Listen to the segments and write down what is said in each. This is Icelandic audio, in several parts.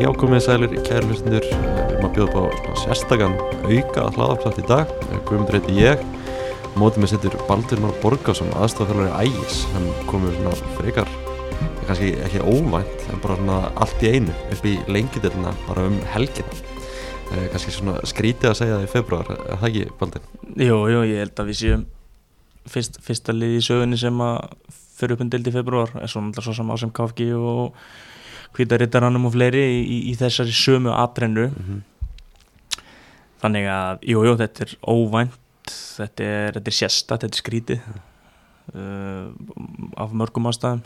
Já, komið sælir, kæri hlustundur, við erum að bjóða upp á sérstakann auka hlaðarplátt í dag, Guðmundur heiti ég, mótið með settur Baldur Már Borgásson, aðstofþjálfari ægis, hann komið svona frekar, kannski ekki óvænt, en bara svona allt í einu upp í lengidelina, bara um helgina, eh, kannski svona skrítið að segja það í februar, er það ekki Baldur? Jú, jú, ég held að við séum fyrst, fyrsta lið í sögunni sem að fyrir upp um dild í februar, er svona alltaf svo sem á sem KFG og hvítarittaranum og fleiri í, í, í þessari sömu atrennu. Mm -hmm. þannig að, jú, jú, þetta er óvænt þetta er, þetta er sérsta, þetta er skrítið uh, af mörgum ástæðum.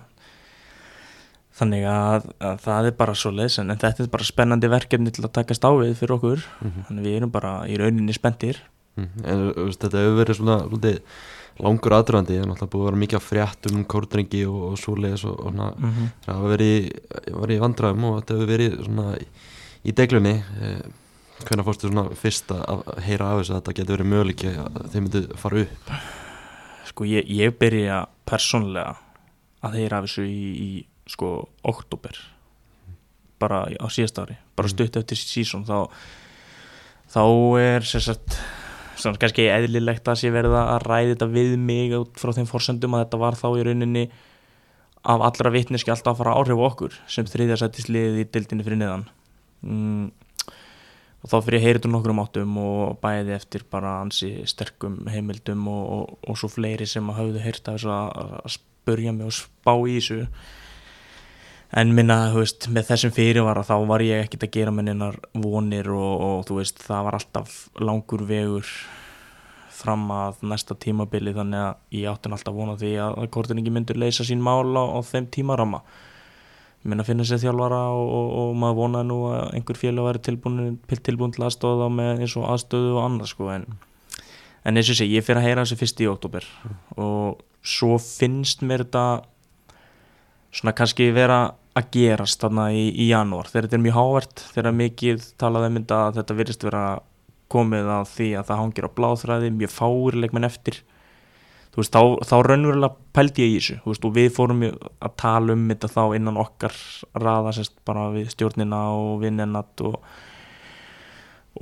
Þannig að, að það er bara svo leys en þetta er bara spennandi verkefni til að takast á við fyrir okkur. Þannig við erum bara í rauninni spenntir. Mhm. En þú veist, þetta hefur verið svona svolítið langur aðdraðandi, það er náttúrulega búið að vera mikið af frétt um kórdrengi og, og svoleiðis og, og svona, mm -hmm. það hefur verið, verið í vandræðum og þetta hefur verið svona í, í deglunni. Eh, hvernig fórstu svona fyrst að heyra af þessu að þetta getur verið möguleiki að þeir myndu fara upp? Sko ég, ég byrja persónlega að heyra af þessu í, í sko oktober bara á síðast ári. Bara Mhm. stutt eftir sísón þá þá er sérsagt svona kannski eðlilegt að sé verða að ræði þetta við mig út frá þeim forsendum að þetta var þá í rauninni af allra vitneski alltaf að fara áhrif okkur sem þriðjarsættisliðið í dildinni fyrir neðan. Mm, og þá fyrir ég heyrið um áttum og bæði eftir bara ansi sterkum heimildum og, og, og svo fleiri sem hafðu heyrt að, að spurja mig og spá í þessu en minna, þú veist, með þessum fyrirvara þá var ég ekkit að gera með neinar vonir og, og þú veist, það var alltaf langur vegur fram að næsta tímabili þannig að ég átti alltaf vona því að, kortinningi myndur leysa sín mál á, þeim tímarama minna að finna sér þjálfara og, og, og maður vonaði nú að einhver félag væri tilbúin, tilbúin til aðstóða með eins og aðstöðu og annað sko en, en eins og sé, ég fyrir að heyra þessu fyrst í oktober og svo finnst mér þetta svona kannski vera að gerast þarna í, í janúar. Þegar þetta er mjög hávert, þegar mikið talaði um þetta að þetta virðist vera komið að því að það hangir á bláþræði mjög fáir leikmenn eftir. Þú veist, þá, þá raunverulega pældi ég í þessu, þú veist, og við fórum að tala um þetta þá innan okkar raða sérst bara við stjórnina og við nennat og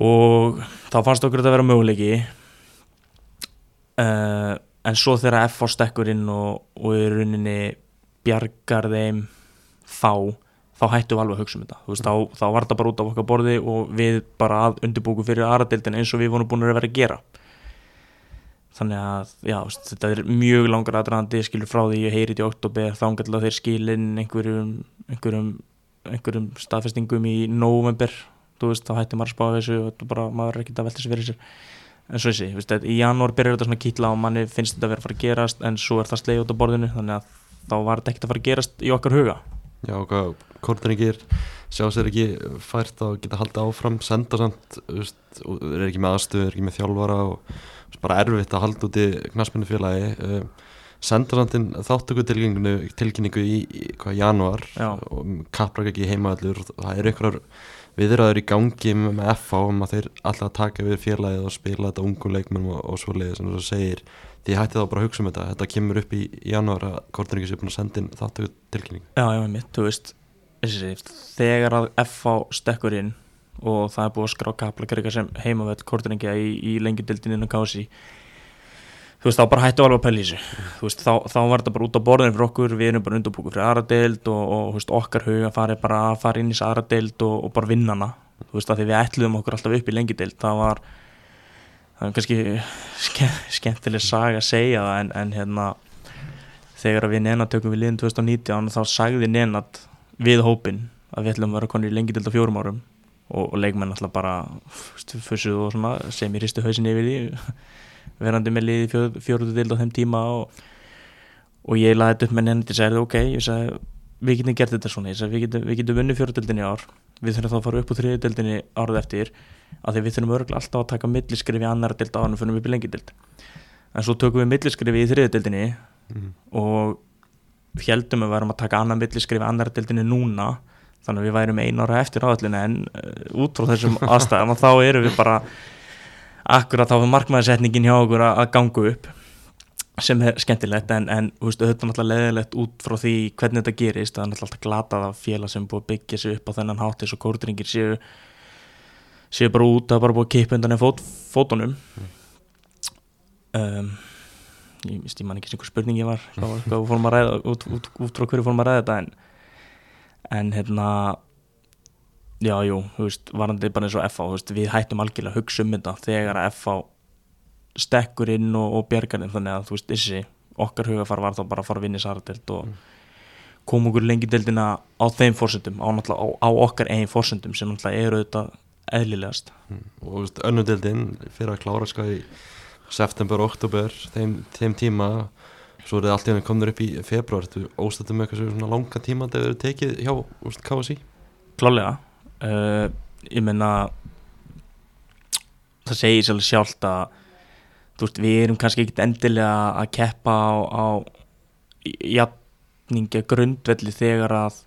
og þá fannst okkur þetta vera möguleiki. Uh, en svo þegar F á stekkur inn og, og í rauninni bjargar þeim þá þá hættum við alveg að hugsa um þetta. Veist, þá, þá var þetta bara út af okkar borði og við bara undirbúku fyrir aðradeildin eins og við vorum búin að vera að gera. Þannig að já, veist, þetta er mjög langar aðdraðandi skilur frá því ég heyrið í oktober þá engal þeir skilin einhverjum, einhverjum, einhverjum staðfestingum í november veist, þá hættum maður að spá þessu og bara, maður er ekkert að velta þessu fyrir sér. En svo þessi, í janúar byrjar þetta svona kýtla og manni finnst þetta að vera að fara að gerast en svo er það sleið út á borðinu þannig að þá var þetta ekkert að fara að gerast í okkar huga. Já, hvað kórdrengir sjá sér ekki fært að geta haldið áfram senda samt, og er ekki með aðstöðu, er ekki með þjálfara og bara erfitt að halda út í knaspinu félagi uh, senda samt inn þáttöku tilkynningu í, í hvað, janúar Já. og kapprak ekki heimaðallur það eru einhverjar viðræður í gangi með, FH um að þeir alltaf taka við félagið og spila þetta ungum leikmennum og, og svo leiðis en þú segir því hætti þá bara að hugsa um þetta. Þetta kemur upp í janúar að kórdrengir sé búin að senda inn þáttöku tilkynningu. Já, já, mitt, þú veist þegar að FH stekkur inn og það er búið að skrá kaplakrika sem heimavett kortringja í, í lengjudildinu innan kási þú veist, þá bara hættu alveg að pæla í veist, þá, þá var þetta bara út á borðinu fyrir okkur við erum bara undurbúku fyrir aðra deild og, og veist, okkar huga fari bara að fara inn í aðra deild og, og bara vinna hana. Þú veist, að því við ætluðum okkur alltaf upp í lengjudeild það var það er kannski ske, skemmtileg saga að segja það en, en hérna þegar við Nenad tökum við liðin 2019 þá sagði Nenad við hópin að við ætlum að vera konir í lengi til þetta fjórum árum. Og, og leikmenn alltaf bara fussuð og svona sem ég hristu hausin yfir því verandi með liði fjör, fjóruðu dild á þeim tíma og, og ég laði þetta upp með Nenad og sagði ok, ég sagði við getum gert þetta svona, ég sagði við getum, við getum vunnið fjóruðdildinni ár, við þurfum þá að fara upp úr þriðdildinni árið eftir að því við þurfum örgulega alltaf að taka milliskrif í annar dild ánum fyrir við upp í lengi dild en svo tökum við milliskrif í þriðdildinni mm. og heldum við varum að taka annar milliskrif í annar dildinni núna þannig að við værum einu ára eftir áallinu en uh, út frá þessum aðstæðum þá erum við bara akkurat þá fyrir markmæðarsetningin hjá okkur að, ganga upp sem er skemmtilegt en, en veist, auðvitað náttúrulega leðilegt út frá því hvernig þetta gerist, það er náttúrulega alltaf glatað af félag sem er búið að byggja sig upp á þennan hátt eins og kórdringir séu séu bara út að bara búið að kipa undan fót, fótunum. Um, ég veist, ég man ekki sem einhver spurningi var hvað, fórum að ræða út, út, út frá hverju fórum að ræða þetta en, en hérna já, jú, þú veist, varandi bara eins og þú veist, við hættum algjörlega að hugsa um þetta þegar að FH stekkur inn og, og bjargar inn þannig að þú veist, þessi okkar hugafar var þá bara að fara að vinna í Saradelt og koma okkur lengi deildina á þeim fórsendum, á, á, okkar einn fórsendum sem náttúrulega eru auðvitað eðlilegast. Og þú veist, önnudildin fyrir að klára sko í september, oktober þeim, þeim tíma. Svo er það allt í hann komður upp í februar þú óstættum með eitthvað svona langa tíma þegar þau eru tekið hjá úst, KSI klálega uh, ég menna það segir sérlega sjálft að veist, við erum kannski ekkit endilega að keppa á, á jafninga grundvelli þegar að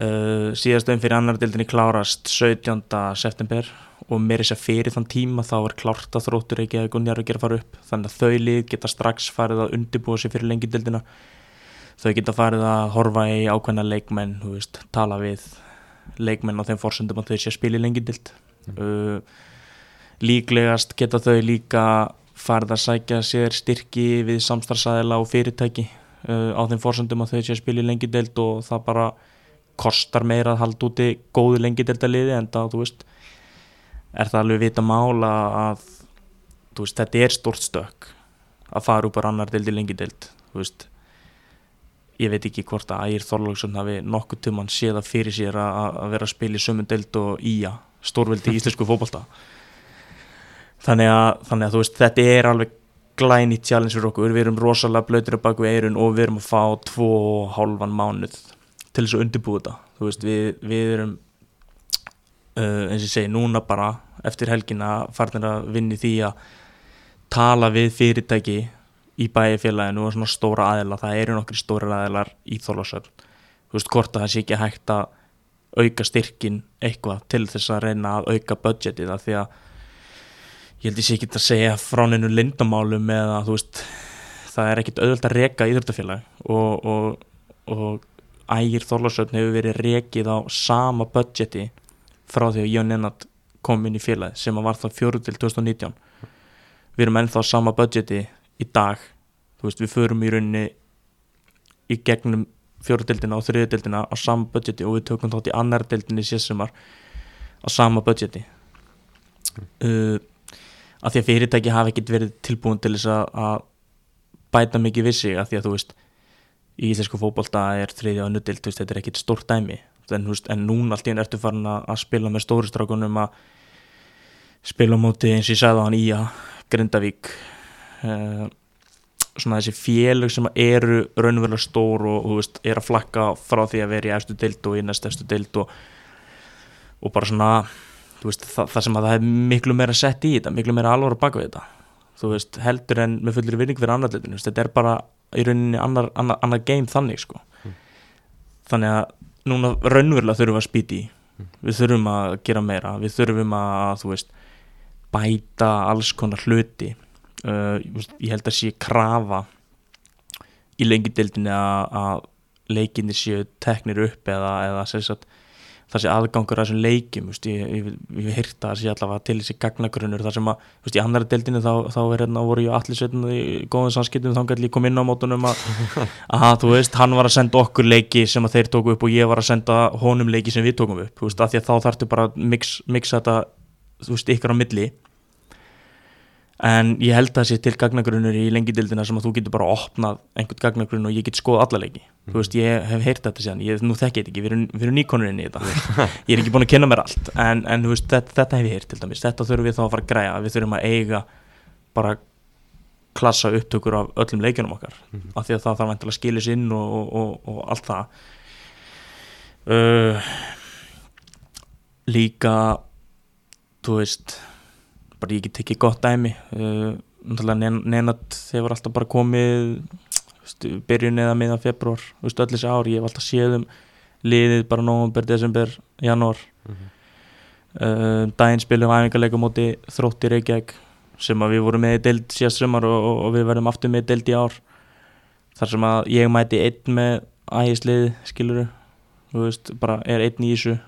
uh, síðastöðum fyrir annar dildinni klárast 17. september og mér er þess að fyrir þann tíma þá er klárt að þróttur ekki að Gunjar ekki að fara upp. Þannig að þau lið geta strax farið að undibúa sig fyrir lengi dildina þau geta farið að horfa í ákveðna leikmenn, veist, tala við leikmenn á þeim fórsöndum að þau sé að spila í lengi dild uh, líklegast geta þau líka farið að sækja sér styrki við samstarfsæðila og fyrirtæki uh, á þeim fórsöndum að þau sé að spila í lengi dild og það bara kostar meira að halda úti góðu lengi dildaliði en það, þú veist er það alveg vita mála að veist, þetta er stort stök að fara upp á annar dildi lengi dild veist, ég veit ekki hvort að Ægir Þorlóksson hafi nokkuð tumann séð að fyrir sér að, vera að spila í sömund dild og íja stórveldi í íslensku fókbalta þannig að, þannig að veist, þetta er alveg glæni challenge fyrir okkur, við erum rosalega blöytir að baka við eirun og við erum að fá tvo hálfan mánuð til þess að undirbúa þetta. Veist, við, við erum uh, eins og ég segi núna bara eftir helgina farnir að vinni því að tala við fyrirtæki í bæjarfélaginu og svona stóra aðila. Það eru nokkri stóra aðilar í þólasöfn þú veist hvort að það sé ekki hægt að auka styrkin eitthvað til þess að reyna að auka budgetið því að ég held ég sé ekki að segja frá neinu lindamálum eða þú veist það er ekkit auðvöld að reka íðröldafélag og, og, og ægir þólasöfn hefur verið rekið á sama budgeti frá því að Jón Ennart kom inn í félagi sem var þá fjóru til 2019 við erum ennþá sama budgeti í dag. Þú veist við förum í rauninni í gegnum fjóruðildina og þriðudildina á sama budgeti og við tökum þátt í annar dildinni síðsumar á sama budgeti. Mm. uh, að því að fyrirtæki hafi ekkert verið tilbúin til þess að bæta mikið vissi að því að þú veist í Ísleisku fókbólta er þriðja og nuttild, þetta er ekkert stórt dæmi. En, veist, en núna allt í enn ertu farin að spila með stóristrákunum að spila á móti eins og ég sagði á hann í að Grindavík. Uh, svona þessi félög sem eru raunverulega stór og, og veist, er að flakka frá því að vera í eftir deild og í næst eftir deild og, og bara svona veist, það, það sem að það er miklu meira sett í þetta, miklu meira alvara baka við þetta. Veist, heldur en með fullir vinning fyrir annarleitinu, þetta er bara í rauninni annar, annar, annar game þannig sko mm. þannig að núna raunverulega þurfum við að spýti í mm. við þurfum að gera meira við þurfum að, þú veist bæta alls konar hluti uh, ég held að sé krafa í lengjadildinni að leikinni séu teknir upp eða, eða sagt, það sé aðgangur að þessum leikjum veist, ég, ég, ég hýrt að það sé allavega til þessi gagnagrunnur þar sem að veist, í annar dildinni þá, þá er hérna voru ég allir sveitn í góðum samskiptum þá gæti ég kom inn á mótunum að, að þú veist, hann var að senda okkur leiki sem að þeir tóku upp og ég var að senda honum leiki sem við tókum upp, veist, þá þarftu bara að mix, mixa þetta ykkar á milli en ég held að það sé til gagnagrunnur í lengidildina sem að þú getur bara opnað einhvern gagnagrunn og ég get skoða alla leiki. Mm. þú veist, ég hef heyrt þetta síðan, ég, nú þekk ég þetta ekki. Við erum, erum nýkonurinn í þetta. Ég er ekki búin að kynna mér allt, en, en veist, þetta, þetta hef ég heyrt til dæmis, þetta þurfum við þá að fara að græja. Við þurfum að eiga bara klassa upptökur af öllum leikunum okkar, mm. af því að það þarf að skilis inn og, og, og, og allt það. Uh, líka þú veist bara ég get ekki gott dæmi uh, nenat þeir alltaf bara komið stu, byrjun eða miðan februar öll þessi ári, ég hef alltaf séð um liðið bara nógumber, desember, janúar. Mm -hmm. uh, daginn spilum æfingarleika móti þróttir Reykjavík sem að við vorum með í deild síðast sumar og, og, og við verðum aftur með í deild í ár þar sem að ég mæti einn með ægislið skiluru þú veist, bara er einn í þessu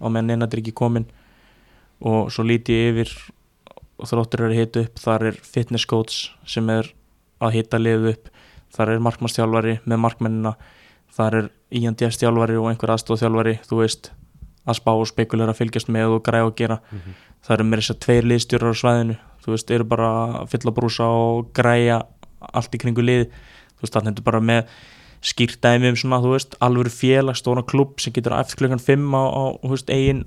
á meðan einat er ekki komin og svo líti ég yfir og þróttur er að hita upp þar er fitness coach sem er að hita liðu upp þar er markmannstjálfari með markmennina þar er INDS stjálfari og einhver aðstóðstjálfari þú veist, að spá og spekulera að fylgjast með og græða og gera. Mhm. það eru með þess að tveir liðstjórar á svæðinu þú veist, eru bara að fylla brúsa og græja allt í kringu lið þú veist, þannig er bara með skýrt dæmi um svona, þú veist, alvöru félag stóna klubb sem getur eftir klukkan 5 á, á þú veist, eigin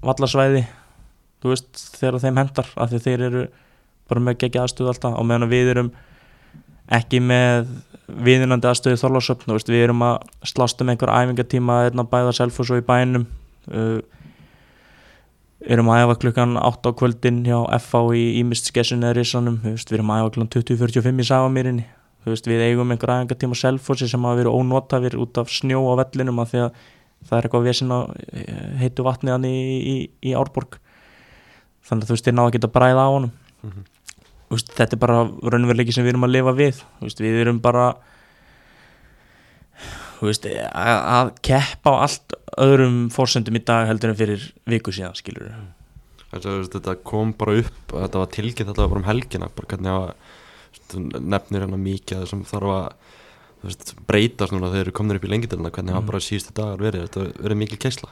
vallasvæði þú veist, þegar þeim hendar af því þeir eru bara með gegja aðstöðu alltaf og meðan að við erum ekki með viðunandi aðstöðu þorlásöfn, við erum að slást um einhver æfingatíma hérna bæða selfos og í bænum. Uh, erum að æfa klukkan 8 á kvöldin hjá FH í Ímist skessun eða veist, við erum að æfa klukkan 20.45 í veist, við eigum einhver æfingatíma selfosi sem hafa verið ónotafir út af snjó á vellinum af því að það er eitthvað vesinn á eh, heitu vatni hann í, í, í Árborg þannig að þú veist, þeir náða að geta bræða á honum Mhm. Þú veist, þetta er bara raunveruleiki sem við erum að lifa við veist, við erum bara veist, að, að keppa á allt öðrum fórsendum í dag heldur en fyrir viku síðan skilur að veist, þetta kom bara upp þetta var tilkynnt þetta var bara um helgina bara hvernig að nefnir hérna mikið að sem þarf að breytast núna þegar þeir eru komnir upp í lengidelina hvernig hafa Mhm. bara síðustu dagar verið þetta verið mikil keisla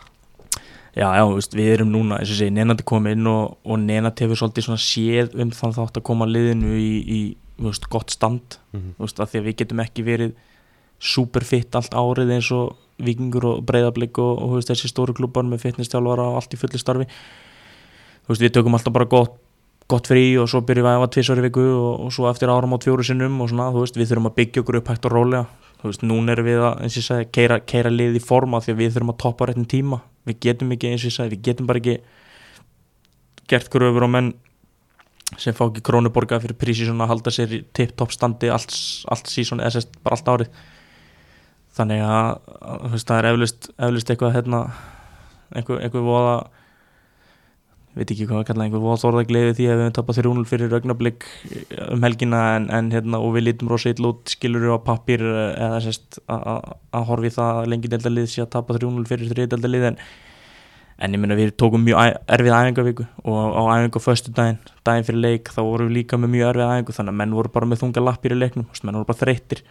Já, já, veist, við erum núna, eins og segi, Nenad er komið inn og, og Nenad hefur svolítið svona séð um þann þátt að koma liðinu í, í veist, gott stand. Mm þú veist, að því að við getum ekki verið superfitt allt árið eins og vikingur og breyðablík og, og veist, þessi stóru klubbar með fitnesstjálfara og allt í fullu starfi. Þú veist, við tökum alltaf bara gott, gott frí og svo byrjum við að í viku og, og svo eftir áram á fjóru sinnum og svona, þú veist, við þurfum að byggja okkur upp hægt og rólega þú veist, núna erum við að, eins og ég sagði, keira, keira lið í forma því að við þurfum að toppa réttin tíma. Við getum ekki, eins og ég sagði, við getum bara ekki gert kröfur á menn sem fá ekki krónuborga fyrir prísi svona að halda sér í tipp-topp standi allt, allt sísón, eða sérst bara allt árið. Þannig að þú veist, það er eflust, eflust eitthvað hérna, einhver, einhver voða veit ekki hvað að kalla einhver voða þorðagleiði því að við höfum tapað 3-0 fyrir augnablík um helgina en, en hérna og við lítum rosa ill út skilur á pappir eða sérst að- horfi það að lengi deildalið sé að tapa 3-0 fyrir þriðdeldalið en en ég meina við tókum mjög erfið æfingavíku og á æfingu á föstu daginn, daginn fyrir leik þá vorum við líka með mjög erfið æfingu þannig að menn voru bara með þunga lappir í leiknum menn voru bara þreyttir.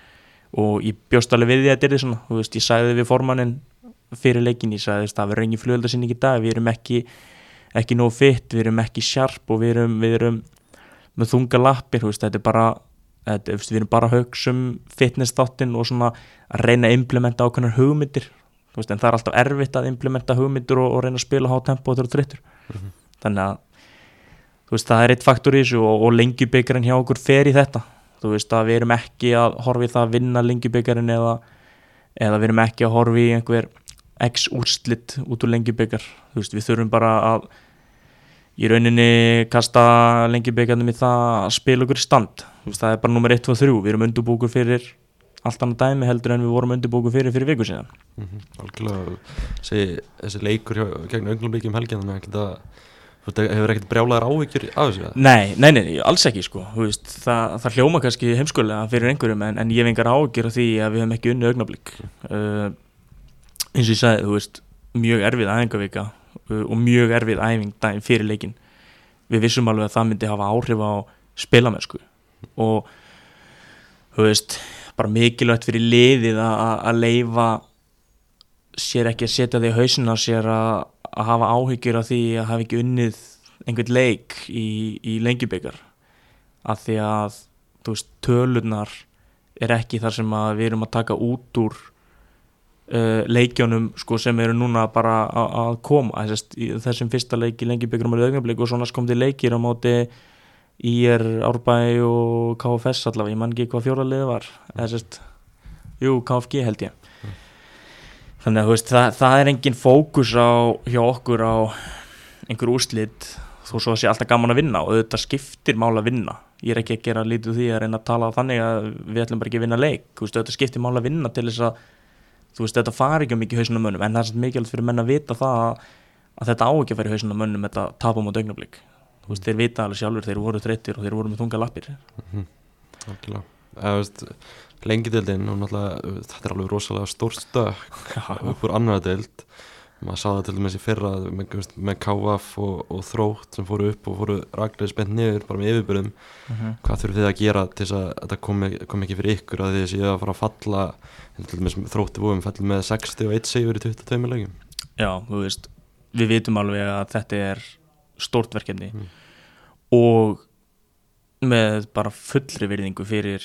Og ég bjóst alveg við því að þetta er því svona ekki, nóg fitt við erum ekki sjarp og við erum, við erum með þunga lappir þetta er bara þetta, við erum bara að hugsa um fitness þáttinn og svona að reyna að implementa ákveðnar hugmyndir. Veist, en það er alltaf erfitt að implementa hugmyndir og, og reyna að spila há tempo og er þreyttur. Mhm. þannig að veist, það er eitt faktor í þessu og, og lengjubikarin hjá okkur fer í þetta. Þú veist að við erum ekki að horfa í það að vinna lengjubikarin eða, eða við erum ekki að horfa í einhver x úrslit út úr lengjubikar við þurfum bara að í rauninni kasta lengjubikarnum í það að spila okkur í stand. Veist, það er bara nummer 1, 2, 3 við erum undurbúkur fyrir allt annað dæmi heldur en við vorum undurbúkur fyrir fyrir viku síðan. -hmm. algjörlega. Segi, þessi leikur hjá, gegn augnumleiki um helgina þannig að veist, hefur ekkert brjálaðar áhyggjur af þessu? Nei, nei, nei, alls ekki sko. Veist, það, það hljóma kannski heimskulega fyrir einhverjum en, en ég engar ágjör af því að við hefum ekki unni augnablík uh, eins og ég sagði, þú veist mjög erfið æfingavika uh, og mjög erfið æfing daginn fyrir leikin við vissum alveg að það myndi hafa áhrif á spilamennsku. Og þú veist, bara mikilvægt fyrir liðið að- leifa sér ekki að setja í hausin á sér að, hafa áhyggjur af því að hafa ekki unnið einhvern leik í, í lengjubikar af því að veist, tölurnar er ekki þar sem við erum að taka út úr uh, leikjónum sko, sem eru núna bara að, koma þessast, í þessum fyrsta leik í lengjubikarum og augnablik og svona komdi leikir á móti IR, Árbæ og KFS allavega, ég man ekki hvað fjóra liði var þessast, jú, KFG held ég. Þannig að veist, það, það er engin fókus á, hjá okkur á einhver úrslit þó svo að sé alltaf gaman að vinna og þetta skiptir mál að vinna. Ég er ekki að gera lítið úr því að reyna að tala þannig að við ætlum bara ekki að vinna leik þetta skiptir mál að vinna til þess að þú veist, þetta fari ekki mikið hausinu mönnum en það er samt mikilvægt fyrir menn að vita það að, þetta á ekki að fara í hausinu mönnum þetta tapum á dögnablík þú veist, þeir vita alveg sjálfur, þeir voru þreyttir og þeir voru með þunga lappir. Algjörlega. Eða veist lengi deildin og náttúrulega þetta er alveg rosalega stór stökk upp úr annar deild maður sá það til dæmis í fyrra með, með KF og, og Þrótt sem fóru upp og fóru raglega spennt niður bara með yfirbyrðum mm -hmm. hvað þurfum þið að gera til þess að þetta komi, komi ekki fyrir ykkur að þið séu að fara að falla til dæmis Þrótti vóum fellur með 60 og 1 segjur í 22 legjum Já, þú veist, við vitum alveg að þetta er stórt verkefni Mm. og með bara fullri virðingu fyrir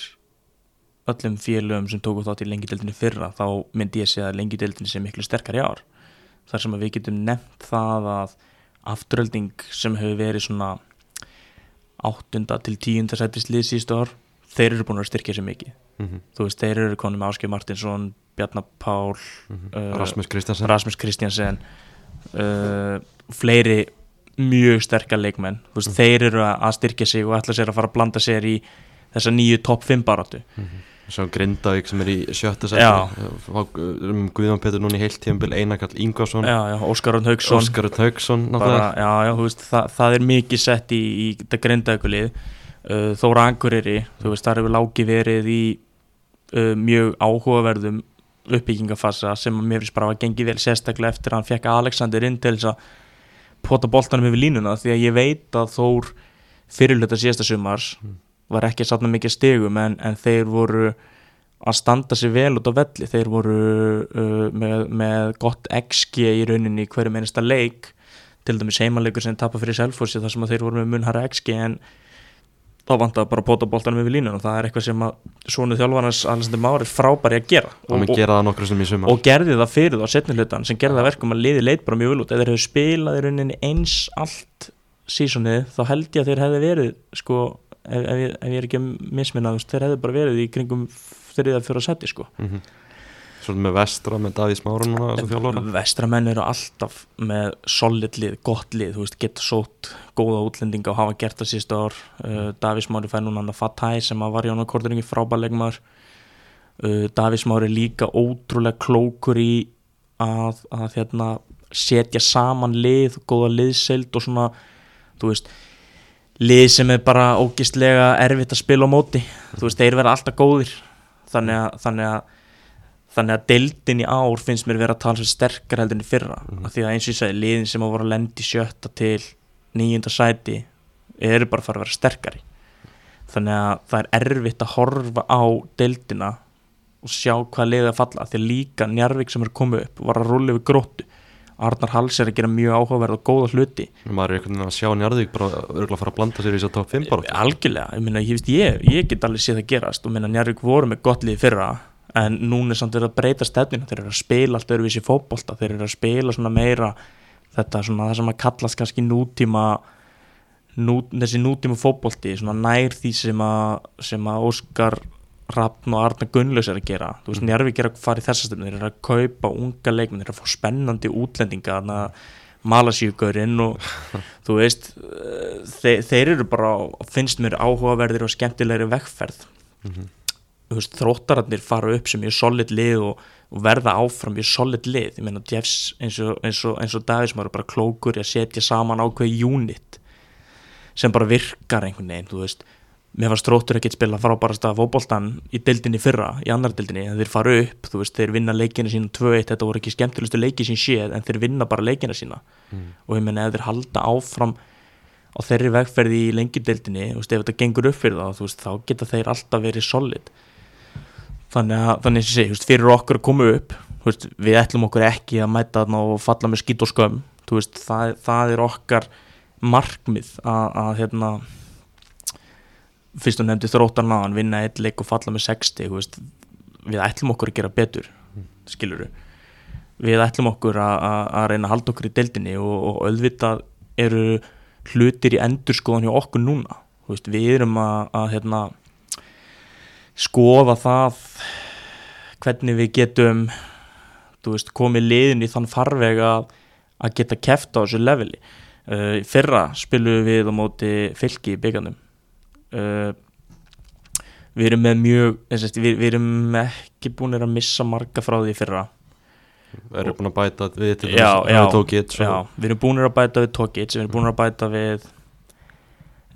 öllum félögum sem tóku þátt í lengideldinni fyrra þá myndi ég segja að lengideldinni sé miklu sterkar í ár þar sem við getum nefnt það að afturölding sem hefur verið svona áttunda til tíunda sætist lið síðustu ár þeir eru búin að styrkja sér mikið. Mm -hmm. þú veist, þeir eru konum með Áskei Martinsson Bjarnar Pál Uh, Rasmus Kristjansen Rasmus Kristjansen uh, fleiri mjög sterkar leikmenn. Þú veist, þeir eru að styrkja sig og ætla sér að fara að blanda sér í þessa nýju topp 5 baráttu Svo Grindavík sem er í sjötta Já. seti um Guðjón Petur núna í heilt tímabil Einarkall Ingvarsson. Já, já, Óskar Rönn Haugsson Óskar Haugsson bara, já, já, veist, það, það er mikið sett í, í þetta grindaðukulið uh, Þóra Anguriri, þú veist, það hefur lági verið í uh, mjög áhugaverðum uppbyggingafassa sem að mér finnst bara að gengi vel sérstaklega eftir að hann fekk Alexander inn til þess að pota boltanum yfir línuna því að ég veit að Þór fyrirluta síðasta sumars var ekki satna mikið stigum en, en þeir voru að standa sér vel út á velli. Þeir voru uh, með, með gott XG í rauninni í hverju mennista leik til dæmis heimaleikur sem tapar fyrir Selfossi þar sem þeir voru með munhara XG en þá vantar bara að pota boltanum yfir línuna. Og það er eitthvað sem að svonu þjálfarnas Alexander Már er frábæri að gera. Og í sumar. og gerði það fyrir þá setni hlutan sem gerði það verkum að liði leit bara mjög vel út. Ef þeir hefðu spilað í rauninni eins allt sísonið þá held ég að þeir hefðu verið sko, ef, ef, ég, ef ég er ekki að misminna þeir hefðu bara verið í kringum þriða fjóra seti sko. Mm Svolítið með vestra með sem þjálfara Vestramenn eru alltaf með solid lið, gott lið, þú veist, geta sótt góða útlendinga og hafa gert það síðustu ár. Uh, Davís Mári fær núna hann að Fatæ sem að var í hann á korteringi frábælegmar uh, Davís Mári er líka ótrúlega klókur í að, að hérna, setja saman lið, góða liðseild og svona, þú veist lið sem er bara ógistlega erfitt að spila á móti, þú veist, þeir vera alltaf góðir. Þannig að, þannig að þannig að deildin í ár finnst mér vera að tala svo sterkar heldur enn í fyrra. Mhm. af því að eins og ég segi, liðin sem að voru að lendi sjötta til nýjunda sæti eru bara að fara að vera sterkari. Þannig að það er erfitt að horfa á deildina og sjá hvað liðið að falla. Því að líka Njarvík sem er komið upp var að rúlla yfir gróttu Arnar Hals er að gera mjög áhugaverð og góða hluti. Maður er einhvern veginn að sjá Njarðvík bara örgulega að fara að blanda sér í þess að top 5 bara algjörlega, ég, meina, ég, ég, ég get alveg séð það gerast. Og minna Njarvík voru með gott lið fyrra en núna er samt verið að breyta stefnina þeir eru að spila allt öðruvísi fótbolta þeir eru að spila svona meira þetta svona það sem að kallast kannski nútíma nú, þessi nútíma fótbolti svona nær því sem að sem að Óskar Rappn og Arna Gunnlaus er að gera. Þú veist, Mm. Njarvík er að fara í þessa stefnu. Þeir eru að kaupa unga leikmenn, þeir eru að fá spennandi útlendinga, þannig að Malasíugurinn og þú veist þeir, þeir eru bara finnst mér áhugaverðir og skemmtilegri vegferð. Mhm. þú veist, þróttararnir fara upp sem mjög solid lið og, og verða áfram mjög solid lið, ég meina Jeffs eins og, eins og, eins og Davísmar er bara klókur að setja saman ákveði unit sem bara virkar einhvern veginn, þú veist mér fannst þróttur ekki að spila frábærast að fótboltan í deildinni fyrra, í annar deildinni þeir fara upp, þú veist, þeir vinna leikina sína 2-1, þetta voru ekki skemmtilegustu leiki sín séð en þeir vinna bara leikina sína Mm. og ég meina ef þeir halda áfram á þeirri vegferði í veist, ef þetta gengur upp fyrir þá veist, þá geta þeir alltaf verið solid þannig að, þannig að ég veist, fyrir okkur að koma upp veist, við ætlum okkur ekki að mæta þarna og falla með skýt og skömm veist, það, það er okkar markmið að, að hérna fyrst og nefndi þróttar náðan vinna eitt leik og falla með 60 þú veist, við ætlum okkur að gera betur skiluru við ætlum okkur að, að, að reyna að halda okkur í deildinni og, og auðvitað eru hlutir í endurskoðan hjá okkur núna. Veist, við erum að, að hérna, skoða það hvernig við getum veist, komið liðin í þann farveg að, að geta keft á þessu leveli. Uh, fyrra spilum við á móti fylki í byggandum uh, við erum með mjög sagt, við, við erum ekki búin að missa marga frá því fyrra. Við erum búin að bæta við Já, já, að tók get Já, við erum búin að bæta við Tokic, við erum búin að bæta við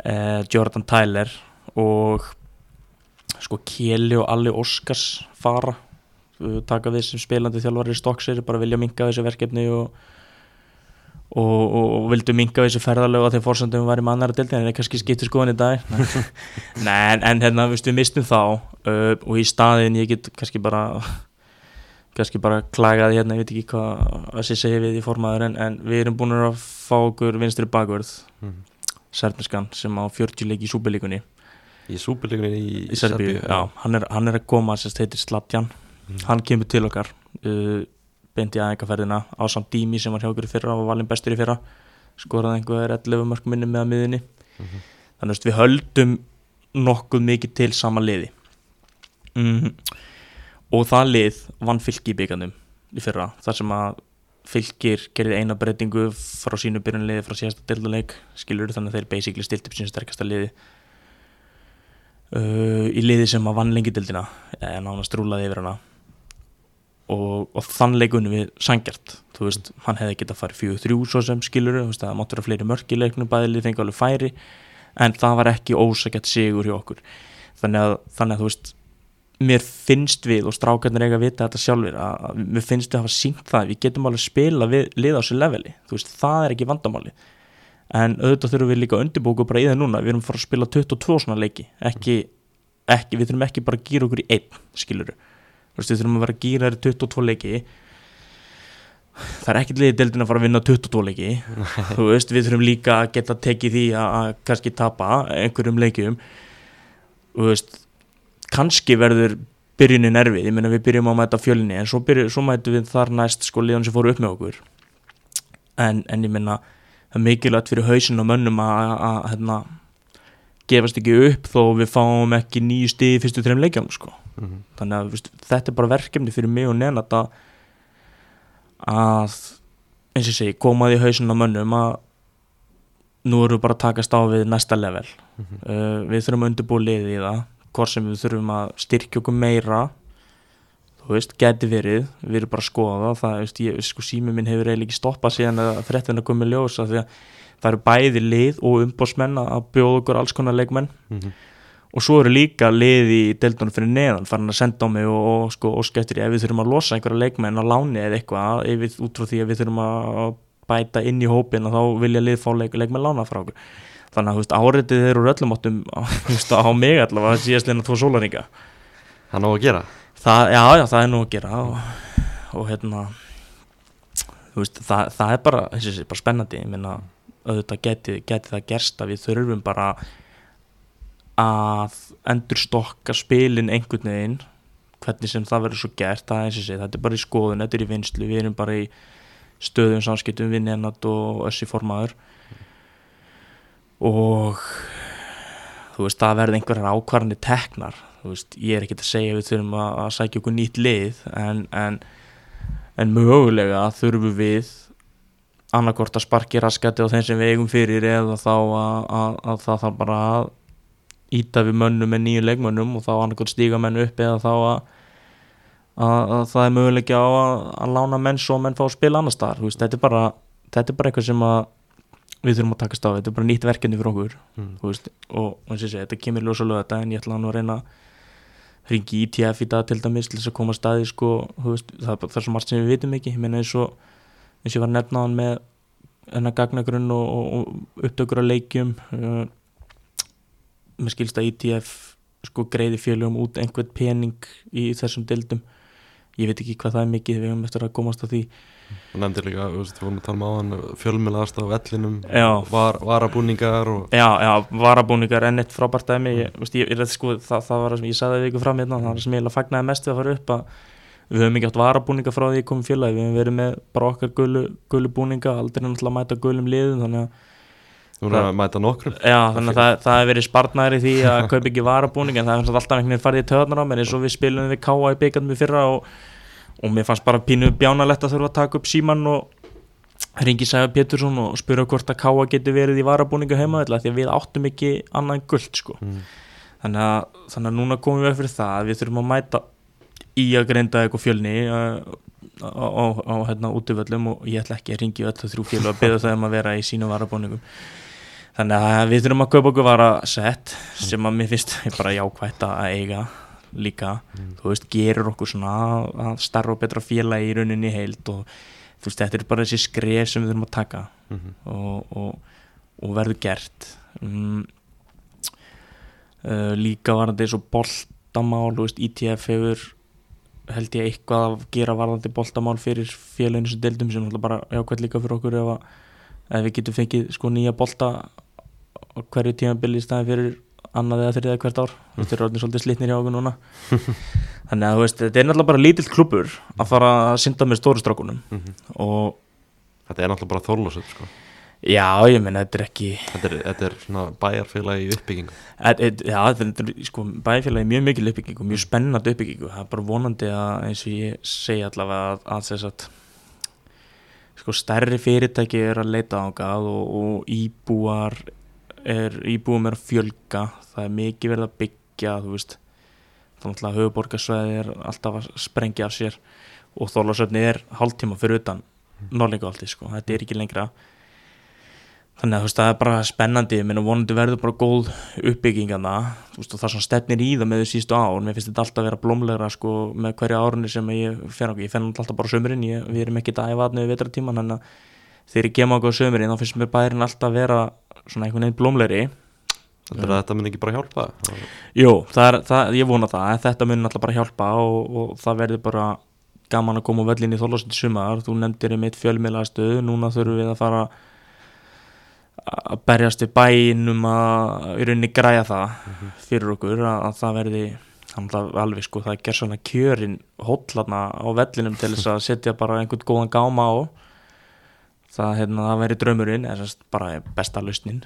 uh, Jordan Tyler og sko Kjeli og Alli Óskars fara. Taka við sem spilandi þjálfari í Stokksir bara vilja minka þessi verkefni og, og, og, og vildu minka þessi ferðarlög að þeim fórsöndum var í mannara dildi en það kannski skiptir skoðan í dag. Nei, en, en hérna, við mistum þá uh, og í staðin ég get kannski bara kannski bara klagaði hérna, ég veit ekki hvað að sé segja við í formaður en, en við erum búin að fá okkur vinstri bakvörð Mhm. Serneskan sem á 40 leiki í súbelíkunni Í súpilíkunni í, í Serbíu, hann er, hann er að koma sem heitir Slatjan, Mhm. hann kemur til okkar uh, beint í aðeinkaferðina á samt Dími sem var hjá okkur fyrra og var valinn bestur í fyrra skoraði einhver 11 mörg minni með að miðinni Mhm. þannig að við höldum nokkuð mikið til sama liði. Mm, og það lið vann fylki í byggandum í fyrra þar sem að fylgir gerði eina breytingu frá sínu byrjunliði frá síðasta dilduleik skilur þannig að þeir basically stilt upp sínu sterkasta liði uh, í liði sem að vann lengi dildina en hann strúlaði yfir hana og, og þann leikunum við sangjart, þú veist, hann hefði getað farið fjögur þrjú svo sem skilur, þú veist, það máttur að fleiri mörk í leiknum, bæðilið fengi alveg færi en það var ekki ósækjart sigur hjá okkur. Þannig að, þannig að þú veist mér finnst við og strákarnir eiga að vita þetta sjálfur að, mér finnst við að hafa sínt það við getum alveg spila við lið á sér leveli. Þú veist, það er ekki vandamáli en auðvitað þurfum við líka að undirbúka bara í það núna. Við erum fara að spila 22 svona leiki. Ekki, ekki við þurfum ekki bara að gýra okkur í einn skilur þú veist, við þurfum að vera að gýra þér í 22 leiki. Það er ekkert liðið deildin að fara að vinna 22 leiki. Þú veist, við þurfum líka að geta tekið því að, að kannski tapa einhverjum leikjum. Þú veist, kannski verður byrjunin erfið, ég meina við byrjum á að mæta fjölinni en svo, byrju, svo mætu við þar næst sko liðan sem fóru upp með okkur. En, en ég meina það er mikilvægt fyrir hausin og mönnum að, að, að hérna, gefast ekki upp þó við fáum ekki nýju stig í fyrstu þreim leikjum sko. Mhm. þannig að veist, þetta er bara verkefni fyrir mig og nenat að að eins og segi, komaði í hausin og mönnum að nú við bara að takast á við næsta level Mhm. uh, við þurfum að undirbúa liðið í það hvort sem við þurfum að styrkja okkur meira þú veist, geti verið við erum bara að skoða það, það veist, ég, sko, sími minn hefur eiginlega ekki stoppað síðan að fréttina komið ljós af því að það eru bæði lið og umbósmenn að bjóða okkur alls konar leikmenn. Mhm. og svo eru líka lið í deildunum fyrir neðan farin að senda á mig og, og sko óskættir ef við þurfum að losa einhverja leikmenn á láni eða eitthvað, ef við, út frá því að við þurfum að bæta inn í hópin og þá vilja lið fá leik, leikmenn lána frá okkur. Þannig að veist, áreitið þeir eru öllum áttum veist, á mig allavega síðast leina tvo sólaringa Hann á að gera. Það, já, já, það er nú að gera og, og hérna veist, það, það er bara bara spennandi, ég meina auðvitað geti, geti það gerst að við þurfum bara að endur stokka spilin einhvern veginn hvernig sem það verður svo gert það er þetta er bara í skoðun, þetta er í vinslu við erum bara í stöðum samskiptum við nefnat og össi formaður. Og þú veist, það verður einhverjar ákvarðanir teknar þú veist, ég er ekkert að segja við þurfum að, að sækja okkur nýtt lið en, en, en mögulega þurfum við annarkort að sparki raskati á þeim sem við eigum fyrir eða þá að, að, að það þarf bara að íta við mönnum með nýju leikmönnum og þá annarkort stíga menn upp eða þá að, að, að það er mögulega á að, lána menn svo menn fá að spila annars staðar, þetta er bara þetta er bara eitthvað sem að við þurfum að takast á, þetta er bara nýtt verkefni fyrir okkur þú veist, og eins og ég segi, þetta kemur ljósa lög þetta en ég ætla að reyna að ringi í ITF í dag til dæmis til þess að koma að staði sko, veist, það, er bara- það er svo margt sem við vitum ekki, ég meina eins og eins og ég var að nefna hann með hennar gagnagrunn og, og, upptökur að leikjum uh, mér skilst að ITF sko greiði félögum út einhvern pening í þessum dildum ég veit ekki hvað það er mikið, við höfum eftir að komast að því. Og nefndir líka, við vorum að tala um áðan fjölmjölaðast á vellinum var, varabúningar og Já, já, varabúningar enn eitt frábært dæmi. Ég, veist, ég, ég, sko, það, það var það sem ég sagði við ykkur fram hérna, það var það sem ég fagnaði mest við að fara upp að við höfum ekki átt varabúninga frá því ég komum félagi, við höfum verið með bara okkar gulu, gulu búninga, aldrei náttúrulega mæta gulum liðum þannig að, þú voru að mæta nokkrum. Já, þannig að það, það hefur verið spartnæri því að kaupa ekki varabúninga en það hefur alltaf einhvern veginn farið í töðnar á mér eins og við spilum við káa í byggandum í fyrra og, og mér fannst bara pínu bjánalegt að þurfa að taka upp síman og ringi Sæfa Pétursson og spura hvort að káa getur verið í varabúninga heima því að við áttum ekki annað guld sko. Mm. þannig að, þannig að núna komum við upp fyrir það að við þurfum að mæta í að greinda eitthvað fjölni uh, á, á, á hérna útivöllum og ég ætla ekki að ringi öll þau þrjú fjölu að beða það um að vera í sínum varabóningum þannig að við þurfum að kaupa okkur vara sett sem að mér finnst bara jákvætt að eiga líka. Þú veist, gerur okkur svona að starra og betra félagi í rauninni heild og þú veist, þetta er bara þessi skref sem við þurfum að taka Mhm. og, og, og verður gert. Mm, uh, líka varandi eins og boltamál, þú veist, ITF hefur held ég eitthvað að gera varðandi boltamál fyrir félaginu sem deildum sem náttúrulega bara jákvæmt líka fyrir okkur ef, að, ef við getum fengið sko nýja bolta á hverju tímabili í staði fyrir annað eða þriðið hvert ár þetta er orðin svolítið slitnir hjá okkur núna þannig að þú veist, þetta er náttúrulega bara lítill klubur að fara að synda með stóru strákunum Mhm. og Þetta er náttúrulega bara þorlósut sko. Já, ég menn, þetta er ekki þetta, er, þetta er svona bæjarfélagi uppbyggingu. Já, þetta er sko, bæfélagi mjög mikil uppbyggingu, mjög spennandi uppbyggingu það er bara vonandi að eins og ég segi allavega að, að þess að sko stærri fyrirtæki er að leita ángað og, og íbúar er, íbúum er að fjölga. Það er mikið verið að byggja þú veist, þannig að höfuborgarsvæði er alltaf að sprengja af sér og þólasöfni er hálftíma fyrir utan Norlingaholti, sko, þetta er ekki lengra þannig að þú veist, það er bara spennandi ég meina vonandi verður bara góð uppbygging að það, þú veist, og það sem stefnir í það með þau sístu ár, mér finnst þetta alltaf að vera blómlegra sko, með hverja árunni sem ég fer ég náttúrulega alltaf bara sömurinn, ég, við erum ekki að æfa aðnöðu vetratíman, þannig að þegar ég gema okkur sömurinn, þá finnst mér bærin alltaf að vera svona einhvern veginn blómlegri. Þetta að þetta mun ekki bara hjálpa? Jú, það er, það, ég vona það, þetta mun alltaf bara hjálpa og, og það verður bara gaman að koma völlin í þólasandi sumar, þú nefndir í mitt fjölmiðlastöðu, núna þurfum við að fara að berjast við bænum að í rauninni græja það fyrir okkur að, að það verði alveg sko það ger svona kjörin hótlarna á vellinum til þess að setja bara einhvern góðan gáma á. Það, hérna, það verði draumurinn eða bara besta lausnin.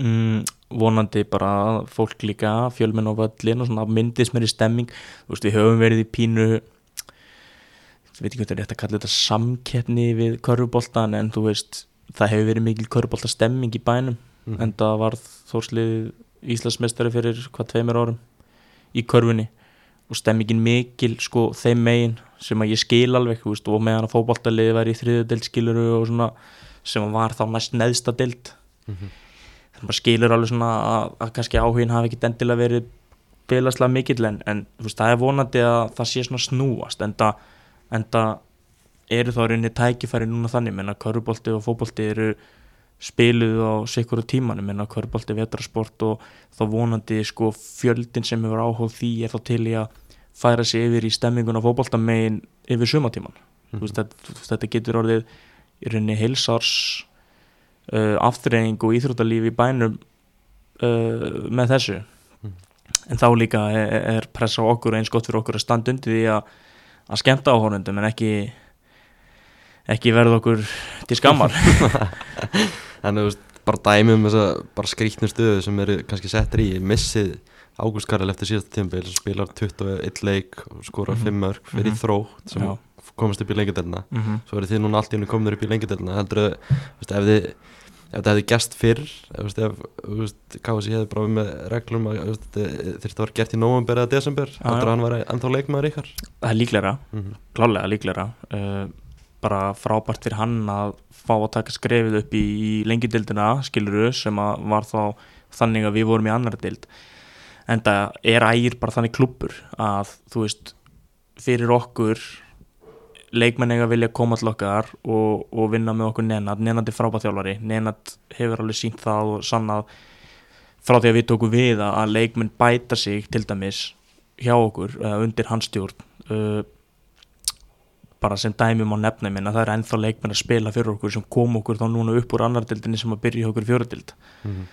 Mm, vonandi bara fólk líka fjölmenn á völlin og svona myndist mér í stemming veist við höfum verið í pínu ég veit ekki hvað þetta er rétt að kalla þetta samkeppni við körfuboltan en þú veist það hefur verið mikil körfubolta stemming í bænum Mhm. en það var þórslið Íslandsmeistari fyrir hvað tveimur árum í körfunni og stemmingin mikil sko þeim megin sem að ég skil alveg veist, og meðan að fótboltaliði var í þriðu deild skiluru og svona sem var þá næst neðsta deild Mhm. þannig að maður skilur alveg svona að, að kannski áhugin hafi ekki endilega verið félagslega mikill en, en veist, það er vonandi að það sé svona snúast en það eru þá rauninni tækifæri núna þannig menna körubolti og fótbolti eru spiluð á sikuru tímanum menna körubolti vetrasport og þá vonandi sko fjöldin sem hefur áhuga á því er þá til í að færa sig yfir í stemmingun á fótboltamegin yfir sumatíman þú veist, þetta, þetta getur orðið í rauninni heilsars uh, afturreying og íþróttalíf í bænum uh, með þessu Mhm. en þá líka er, er pressa á okkur eins gott fyrir okkur að standa undir því að, að skemmta áhórundum en ekki ekki verða okkur til skammar. Þú veist, bara dæmi um þessa bara skrýtnu stöðu sem eru kannski settir í. Missið Ágúst Karel eftir síðasta tímabil sem spilar 21 leik og skorar Mhm. 5 mörg fyrir Mhm. þrótt sem Já. komast upp í lengjadelna mm -hmm. svo eru þið núna allt í hennu kominur upp í lengjadelna heldur veist, ef þið ef þetta hefði gæst fyrr ef, ef veist, KSI hefði bara verið með reglum að þetta þurfti að vera gert í november eða desember heldur að hann var ennþá leikmaður ykkar? Það er líklega, mm klálega líklega uh, bara frábært fyrir hann að fá að taka skrefið upp í, í lengjudildina skiluru sem að var þá þannig að við vorum í annar dild en það er ægir bara þannig klubbur að þú veist fyrir okkur leikmenn eiga að vilja koma til okkar og, og vinna með okkur nenad. Nenad er frábært þjálfari, nenad hefur alveg sínt það og sannað frá því að við tókum við að, að leikmenn bæta sig til dæmis hjá okkur uh, undir hans stjórn. Uh, bara sem dæmi má nefna minna það er ennþá leikmenn að spila fyrir okkur sem kom okkur þá núna upp úr annardildinni sem að byrja okkur fjórudild -hmm.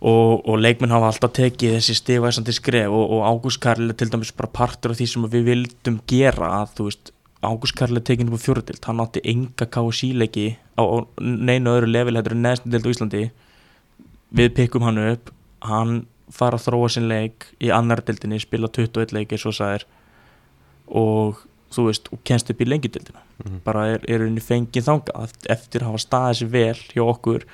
og, og leikmenn hafa alltaf tekið þessi stigvæsandi skref og, og Ágúst Karl er til dæmis bara partur af því sem við vildum gera að þú veist Ágúst Karl er tekin upp á fjórudild hann átti enga KSI leiki á, á neinu öðru level hættur en neðstu dild á Íslandi. Við pikkum hann upp hann fara að þróa sinn leik í annar dildinni spila 21 leiki svo sæðir og þú veist, og kennst upp í lengjudildina. Mhm. bara er, er henni fengið þanga eftir að hafa staðið sér vel hjá okkur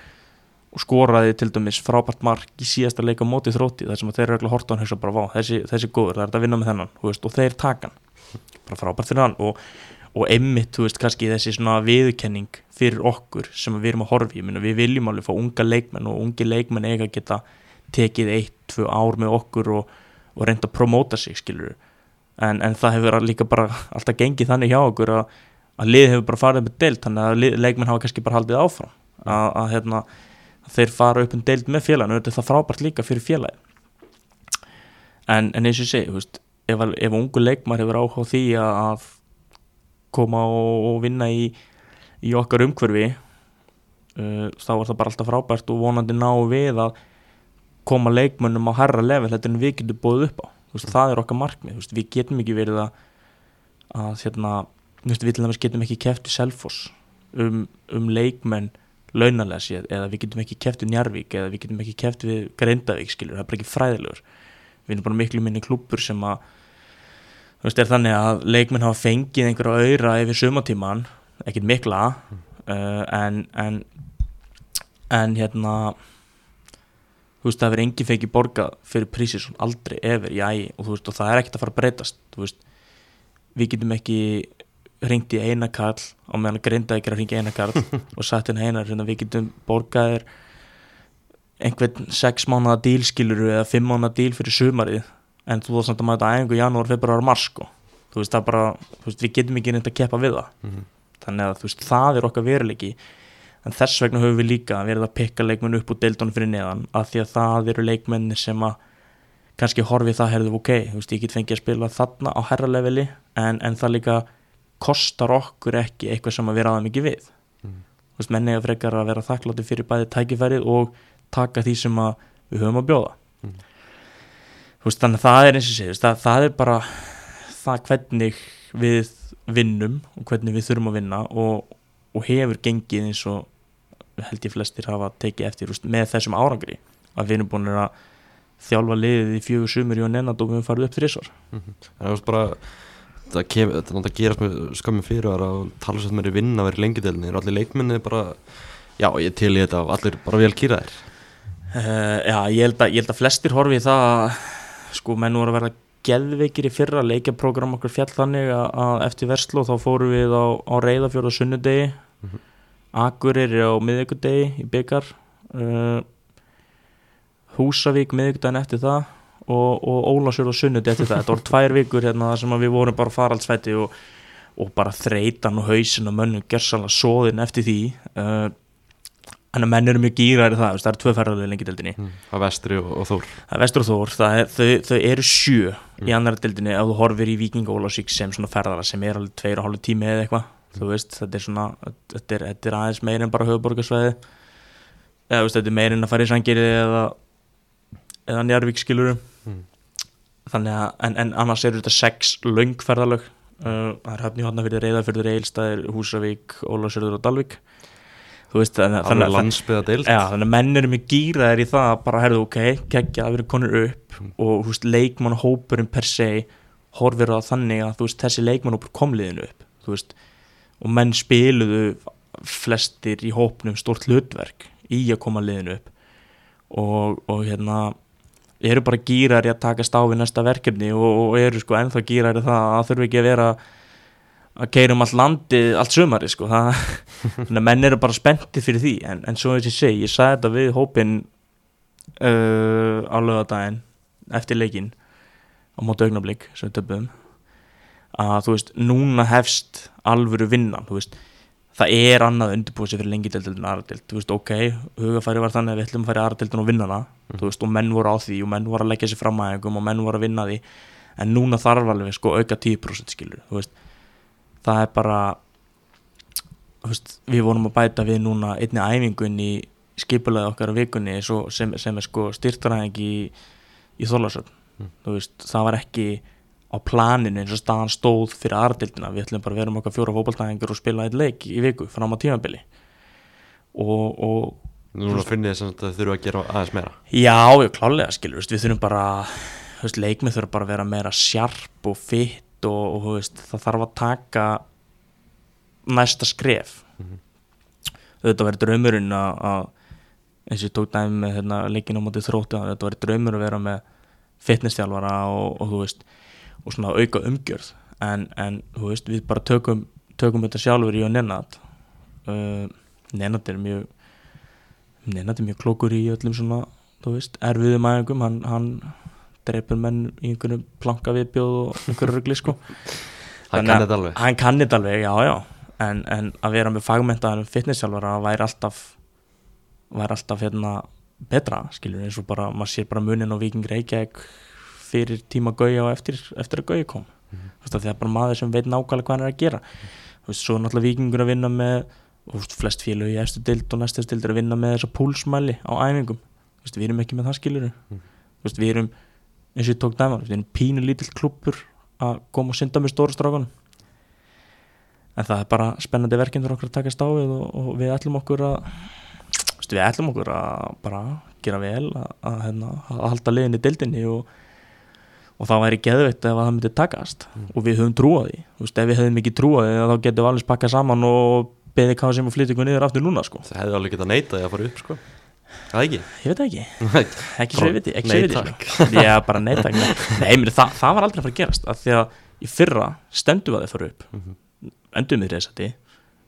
og skoraði til dæmis frábært mark í síðasta leika móti þrótti þar sem að þeir eru ekki hort á hann hugsa bara, vá, þessi, þessi góður, það er þetta að vinna með þennan veist, og þeir taka hann. Bara frábært fyrir hann og, og einmitt, þú veist, kannski þessi svona viðurkenning fyrir okkur sem við erum að horfa í, Minna, við viljum alveg fá unga leikmenn og ungi leikmenn eiga að geta tekið eitt, tvö ár með okkur og, og reynda að promóta sig, skilur en, en það hefur líka bara alltaf gengið þannig hjá okkur að, að lið hefur bara farið með deilt, þannig að lið, leikmenn hafa kannski bara haldið áfram. Að, að, hérna, að þeir fara upp um deilt með félaginu, þetta er frábært líka fyrir félagin en, en eins og þú veist ef, ef ungu leikmar hefur áhuga því að koma og, og vinna í, í okkar umhverfi uh, þá er það bara alltaf frábært og vonandi ná við að koma leikmönnum á herra level þetta en við getum búið upp á veist, það er okkar markmið, veist, við getum ekki verið að, að hérna, við getum ekki kæft í Selfoss um, um leikmenn launalega séð eða við getum ekki kæft í Njarvík eða við getum ekki kæft við Grindavík skilur, það er bara ekki fræðilegur við erum bara miklu minni klúpur sem að þú veist, er þannig að leikmenn hafa fengið einhverja öyra yfir sumatíman ekkert mikla mm. uh, en, en en hérna þú veist, það verður engi fengið borga fyrir prísir svona aldrei, efer, í ægi og þú veist, og það er ekkert að fara að breytast þú veist, við getum ekki ringt í einakall á meðan grinda ekki að ringa einakall og satt hérna einar, við getum borgaðir einhvern sex mánuða díl skiluru eða fimm mánuða díl fyrir sumarið en þú þótt samt að mæta í janúar, februar mars sko. þú veist það bara, veist, við getum ekki neitt að keppa við það mm -hmm. þannig að veist, það er okkar veruleiki en þess vegna höfum við líka verið að pikka leikmenn upp úr deildunum fyrir neðan af því að það eru leikmenni sem að kannski horfið það herðu ok, veist, ég get fengið að spila þarna á herraleveli en, en það líka kostar okkur ekki eitthvað sem að vera aða mikið við mm. menni að frekar að vera þakklátti fyrir bæði tækifærið og taka því sem við höfum að bjóða mm. veist, þannig að það er eins og sé það, það er bara það hvernig við vinnum og hvernig við þurfum að vinna og, og hefur gengið eins og held ég flestir hafa tekið eftir veist, með þessum árangri. Að við erum búin að þjálfa liðið í fjögur sumur í og nennan og við erum farið upp þrísvar mm -hmm. Það er bara það kem, náttúrulega gerast með skömmum fyrir að tala svo mér er vinna að vera í lengidelni er allir leikminni bara já ég til í þetta og allir bara vel kýraðir? Uh, já, ég held, að, ég held að flestir horfi það að sko menn voru að vera geðveikir í fyrra, leikjaprogram okkur fjall þannig að, að eftir verslu þá fóru við á, á reyðafjörð og sunnudegi. Mm -hmm. Agurir á miðugudegi í byggar uh, Húsavík miðugudagin eftir það og, og Ólasjörð og sunnudegi eftir það þetta voru tvær vikur hérna þar sem við vorum bara faraldsfætti og, og bara þreitan og hausin og mönnum gerðsala sóðin eftir því uh, Þannig að menn eru mjög gýrar í það, það eru tvö ferðarlega lengi deildinni. Mm, að vestri og, þór. Að vestri og þór, er, þau, þau eru sjö mm. í annar deildinni ef þú horfir í Viking og Ólásík sem svona ferðara sem er alveg tveir og hálfu tími eða eitthvað. Þú veist, þetta er svona, þetta er, þetta er aðeins meirinn bara höfuborgarsvæði. Eða þú veist, þetta er meirinn að fara í sangeri eða, eða njárvík skiluru. Mm. Þannig að, en, en annars eru þetta sex löngferðarlög. Uh, það er höfni hodna fyrir Reyðarfjörður, Eilstaðir, Húsavík, Ólásjörður og Dalvík Veist, þannig, þannig, þannig, ja, þannig að menn eru mjög gýraðir í það bara herðu ok, geggja að vera konur upp mm. og veist, leikmannhópurinn per se horfir á þannig að veist, þessi leikmannhópur kom liðinu upp og menn spiluðu flestir í hópnum stort hlutverk í að koma liðinu upp. Og, og hérna eru bara gýraðir í að taka stáfi næsta verkefni og, og eru sko ennþá gýraðir í það að þurfi ekki að vera að keirum all landi allt sömari sko. Þannig að menn eru bara spenntið fyrir því. En, en svo þess að ég segi, ég sagði þetta við hópin uh, á lögadaginn eftir leikin á mótu augnablík sem við töfum að þú veist, núna hefst alvöru vinnan, þú veist. Það er annað undirbúið fyrir lengi deildin en aðradeild, þú veist, ok, hugafæri var þannig að við ætlum að færi aðradeildin og vinna hana. Mm. þú veist, og menn voru á því og menn voru að leggja sér fram aðeingum og menn voru að vinna því. En núna þarf alveg sko auka 10% skilur, þú veist. Það er bara veist, við vorum að bæta við núna einni æfingun í skipulaði okkar á vikunni sem, sem er sko styrtaræðing í, í Þorlarsöld mm. það var ekki á planinu eins og staðan stóð fyrir aðradildina, við ætlum bara að vera um okkar fjóra fókbaltæðingar og spila eitt leik í viku fram á tímabili. Og, og Núna finnir þið að þið þurfum að gera aðeins meira. Já, já, klálega skilur, við þurfum bara leikmið þurfum bara að vera meira sjarp og fitt og, og veist, það þarf að taka næsta skref. Mm -hmm. þetta verður draumurinn að eins og ég tók dæmi með hérna, leikinu á móti þrótti þetta verður draumur að vera með fitnesstjálfara og, og þú veist og svona auka umgjörð. En, en þú veist við bara tökum tökum þetta sjálfur í og Nenad. Uh, Nenad er mjög Nenad er mjög klókur í öllum svona þú veist, erfiðum æfingum. Hann, hann dreipur menn í einhverju planka viðbjóð og einhverju rugli sko. Hann Þannig kann að- þetta alveg. hann kann þetta alveg, já já. En, en að vera með fagmentaðan fitnesssjálfara væri alltaf væri alltaf hérna betra skilur eins og bara, maður sér bara munin á Viking Reykjavík fyrir tíma gauja og eftir, eftir að gauja kom. Mhm. þú veist að það er bara maður sem veit nákvæmlega hvað hann er að gera. Þú veist, svo er náttúrulega Vikingur að vinna með veist, flest félög í eftir dild og næstu dild er að vinna með þessa púlsmæli á æfingum. Við erum ekki með það skilur þú veist, við erum eins og ég tók dæma, við erum pínu lítill klubbur að koma og synda með stóra strákunum. En það er bara spennandi verkinn fyrir okkur að taka stáfið og, og við ætlum okkur að við ætlum okkur að bara gera vel að, að, hérna, að halda liðin í dildinni og, og það væri geðveitt ef að það myndi takast. Mm. og við höfum trúað því. Þú veist, ef við höfum ekki trúað því þá getum við alveg pakkað saman og beðið hvað sem að flytja ykkur niður aftur núna sko. það hefði alveg getað neitað að fara upp sko. Það ekki? Ég veit ekki, ekki svo ég veit ekki Nei, svo ég veit sko. er bara neita nei, meni, það, það var aldrei að fara að gerast af því að í fyrra stendum við að þið fara upp. Mhm. endum við þessati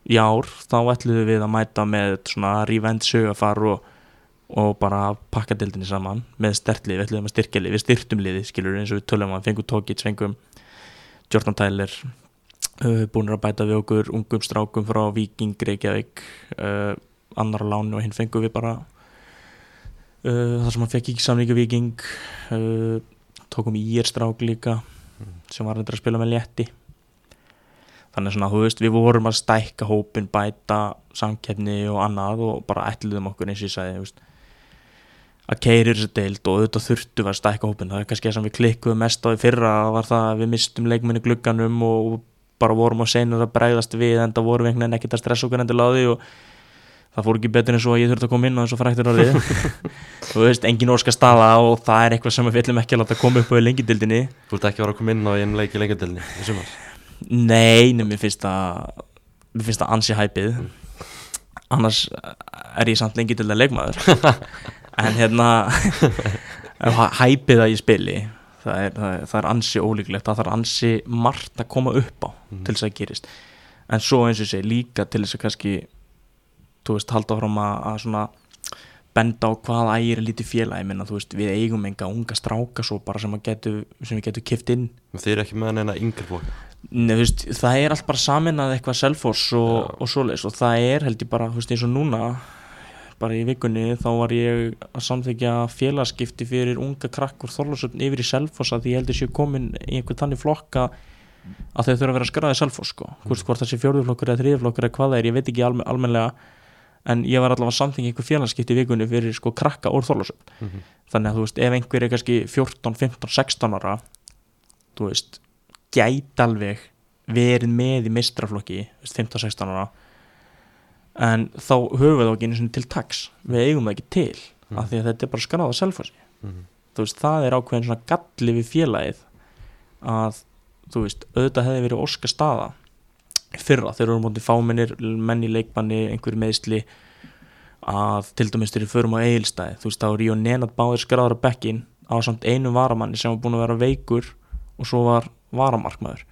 í ár þá ætluðum við að mæta með svona revent sögafar og, og bara pakka dildinni saman með stertlið, við ætluðum að styrkja lið við styrktum liði, skilur eins og við tölum að fengum tókit, fengum Jordan Tyler uh, búin að bæta við okkur ungum strákum frá Viking, Reykjavík uh, annar á lánu og hinn fengum við bara uh, það sem hann fekk ekki samlingu Viking uh, tókum í ír strák líka sem var reyndar að spila með létti. Þannig svona, þú veist, við vorum að stækka hópin, bæta samkeppni og annað og bara ætluðum okkur eins og ég sagði, þú veist að keirir þessu deild og auðvitað þurftu að stækka hópin, það er kannski það sem við klikkuðum mest á í fyrra, var það að við mistum leikminni glugganum og bara vorum á senur að bregðast við, en það vorum við einhvern veginn ekkert að stressa okkur endilega á því og það fór ekki betur en svo að ég þurfti að koma inn á þessu fræktur orðið. Þú veist, engin orska staða og það er eitthvað sem við ætlum ekki að láta koma upp á í lengidildinni þú ert ekki að vera að koma inn á einn leik í sumar? Nei, nei, að en hérna ef hæpið að ég spili það er, það er, það er ansi ólíklegt það þarf ansi margt að koma upp á Mhm. til þess að gerist. En svo eins og segi líka til þess að kannski þú veist, halda fram að, að svona benda á hvað ægir er lítið félagi. Minna, þú veist, við eigum enga unga stráka svo bara sem, að getu, sem við getum kift inn. Þeir eru ekki með neina yngri flokka Nei, þú veist, það er allt bara saminað eitthvað selfos og, og svoleiðis og það er held ég bara, þú veist, eins og núna bara í vikunni þá var ég að samþykja félagskipti fyrir unga krakkur þorlásöfn yfir í selfos að ég held ég sé komin í einhvern þannig flokka að þau þurfa að vera skræðið selfos sko, hvort, hvort það sé fjórðuflokkur eða þriðuflokkur eða hvað það er, ég veit ekki almen, almenlega en ég var allavega að samþykja einhver félagskipti í vikunni fyrir sko krakka úr þorlásöfn Mhm. þannig að þú veist, ef einhver er kannski 14, 15, 16 ára þú veist, gæti alveg verið með í mistraflokki 15-16 ára en þá höfum við þá ekki einu sinni til taks við eigum það ekki til Mhm. af því að þetta er bara skráð að selfa sig Mhm. þú veist, það er ákveðin svona galli við félagið að þú veist, auðvitað hefði verið óska staða fyrra þegar við erum mútið fámennir menn í leikmanni, einhverju meðsli að til dæmis þegar við förum á eigilstæði þú veist, þá er ég og Nenad báðir skráður á bekkin á samt einu varamanni sem var búin að vera veikur og svo var varamarkmaður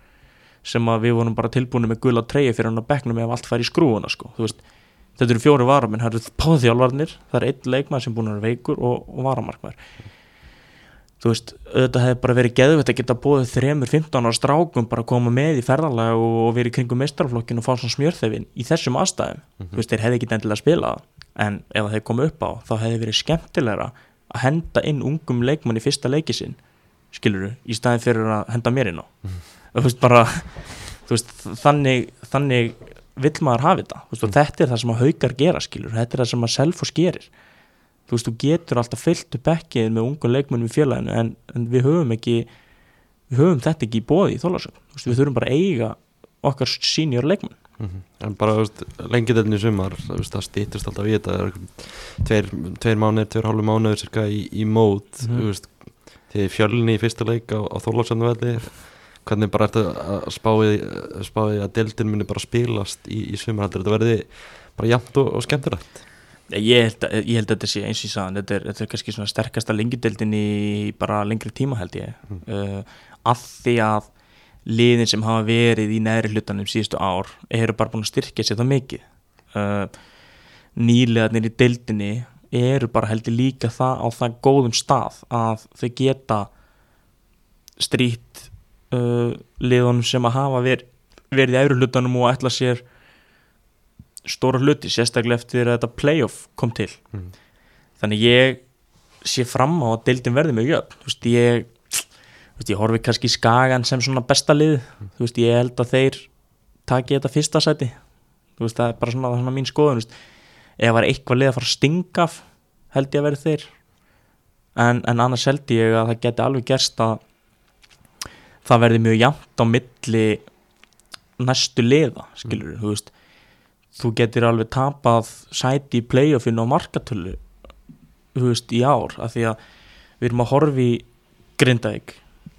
sem að við vorum bara tilbúinu með gula treyja fyrir hann á bekknum ef allt fær í skrúuna sko. Þú veist, þetta eru fjóri varamenn það eru páðþjálfarnir, það er einn leikmaður sem búin að vera veikur og, og varamarkmaður. Þú veist, auðvitað hefði bara verið geðvett að geta búið þremur 15 ára strákum bara að koma með í ferðarlega og, og verið kringum meistarflokkin og fá svona smjörþefin í þessum aðstæðum, þú veist, þeir hefði ekki endilega spilað en ef það hefði komið upp á þá hefði verið skemmtilegra að henda inn ungum leikmann í fyrsta leiki sinn skiluru, í staðin fyrir að henda mér inn á. Þú veist bara þú veist, þannig, þannig vill maður hafa þetta, veist, og þetta er það sem að haukar gera skilur, þetta er það sem að selfos gerir. Þú veist, þú getur alltaf fyllt upp ekkið með ungu leikmennum í félaginu en, en við höfum ekki við höfum þetta ekki í bóði í veist, við þurfum bara að eiga okkar senior leikmenn. Mhm. En bara, veist, lengjadilni í sumar það stýttist alltaf í þetta. Tveir, tveir mánuðir, tveir hálfu mánuðir cirka í, í mót Mhm. þú veist, þegar fjölni í fyrsta leik á, á Þorlótsöndu velli hvernig bara ertu að spáði spáði að deildin muni bara spilast í, í sumar, heldur? Þetta verði bara jafnt og, og skemmtilegt. Ég held, að, ég held að þetta sé eins og ég sagði þetta er, þetta er kannski svona sterkasta lengjudeldin í bara lengri tíma held ég. Mm. uh, að því að liðin sem hafa verið í neðri hlutanum síðustu ár eru bara búin að styrkja sér það mikið. Uh, nýlegaðnir í deildinni eru bara heldur líka það á það góðum stað að þau geta strýtt uh, liðunum sem að hafa ver, verið í efri hlutanum og ætla sér stóra hluti, sérstaklega eftir að þetta playoff kom til. Mhm. þannig ég sé fram á að deildin verði mjög jöfn. Þú veist, ég þú veist, ég horfi kannski í skagan sem svona besta lið. Þú veist, ég held að þeir taki þetta fyrsta sæti. Þú veist, það er bara svona, svona mín skoðun það var eitthvað lið að fara að stinga held ég að verði þeir. En, en annars held ég að það geti alveg gerst að það verði mjög jafnt á milli næstu liða skilur þú veist. Þú getur alveg tapað sæti í playoffinu á markatölu þú veist, í ár af því að við erum að horfi í Grindavík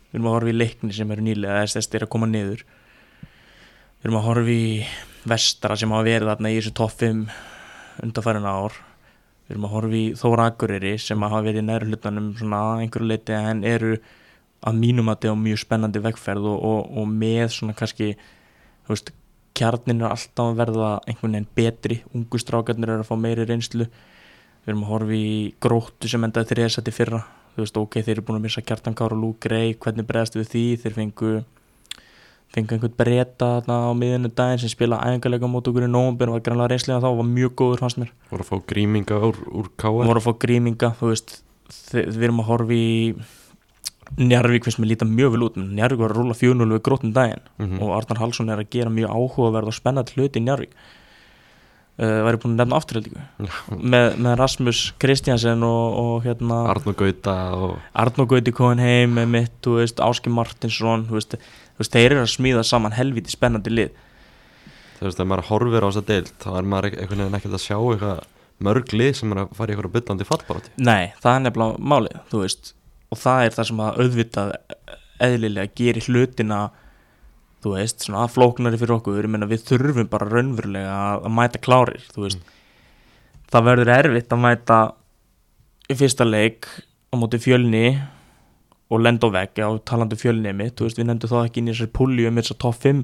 við erum að horfi leikni sem eru nýlega þess er að koma niður. Við erum að horfi Vestara sem hafa verið þarna í þessu toffum undanfærin ár. Við erum að horfi Þóra Akureyri sem hafa verið í næru hlutanum svona einhverju leiti en eru að mínum að þetta er mjög spennandi vegferð og, og, og með svona kannski veist, kjarnin er alltaf að verða einhvern veginn betri, ungu strákarnir eru að fá meiri reynslu. Við erum að horfi í gróttu sem endaði þriðasætti fyrra. Þú veist, ok, þeir eru búin að missa Kjartan Kár og Luke Grey, hvernig bregðast við því? Þeir fengu fengu einhvern breyta á miðinu daginn sem spila æfingarleika mót okkur í nómber var grannlega reynslega þá var mjög góður fannst mér. Voru að fá gríminga úr, úr K.R. voru að fá gríminga, þú veist við erum að horfi í Njarvík finnst mér líta mjög vel út Njarvík var að rúla 4-0 við grótum daginn. Mhm. og Arnar Hallsson er að gera mjög áhugaverð og spennandi hluti í Njarvík uh, væri búin að nefna afturhaldíku með, með Rasmus Kristjansen og, og hérna Arnur Gauta og Arnó Gauti komin heim með mitt, Áski Martinsson veist, veist, þeir eru að smíða saman helviti spennandi lið. Þú veist, þegar maður horfir á þessa deild þá er maður einhvern veginn ekkert að sjá eitthvað mörg lið sem er að fara í eitthvað byllandi fallbaráti Nei, það er nefnilega málið, þú veist og það er það sem að auðvitað eðlilega gerir hlutina þú veist, svona að flóknari fyrir okkur. Ég meina við þurfum bara raunverulega að, mæta klárir, þú veist. Það verður erfitt að mæta í fyrsta leik á móti fjölni og lenda á vegg á talandi um fjölni mitt, þú veist, við nefndum þá ekki inn í þessari pulju um þessar topp 5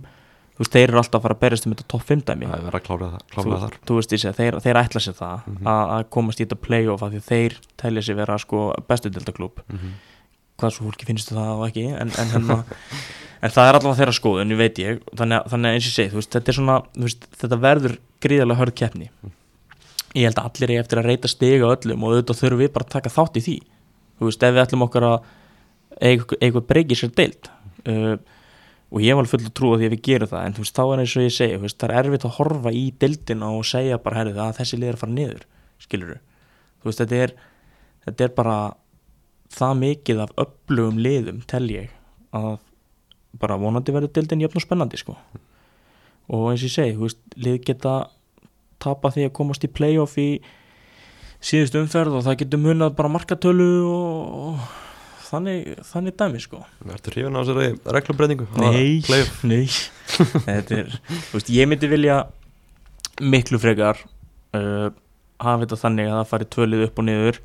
þú veist, þeir eru alltaf að fara að berjast um þetta topp 5 dæmi. Það er verið að klára, það, þú, klára þar. þú veist, segi, þeir, þeir ætla sér það Mhm. að, að komast í þetta playoff af því þeir telja sér vera sko bestu dildaklub mm -hmm. hvað svo fólki finnst það og ekki en, en, hérna, en það er allavega þeirra skoðun, ég veit ég. Þannig, að- þannig að eins og segi, þú veist, þetta svona þú veist, þetta verður gríðarlega hörð keppni. Ég held að allir er eftir að reyta stiga öllum og auðvitað þurfum við bara að taka þátt í því. Þú veist, ef við ætlum okkar að eitthvað breykir sér deild uh, og ég var full að trúa því að við gerum það en þú veist, þá er eins og ég segi, þú veist, það er erfitt að horfa í deildina og segja bara, herrið, að þessi lið er að fara niður skilur þú veist, þetta er þetta er bara það mikið af öflugum liðum tel ég að bara vonandi verður deildin jöfn og spennandi sko. Og eins og ég segi, þú veist, lið geta tapa því að komast í playoff í síðust umferð og það getur munað bara markatölu og þannig, þannig dæmi sko Ertu hrifin á þessari reglubreitingu? Nei, nei er, veist, ég myndi vilja miklu frekar uh, hafa þetta þannig að það fari tvölið upp og niður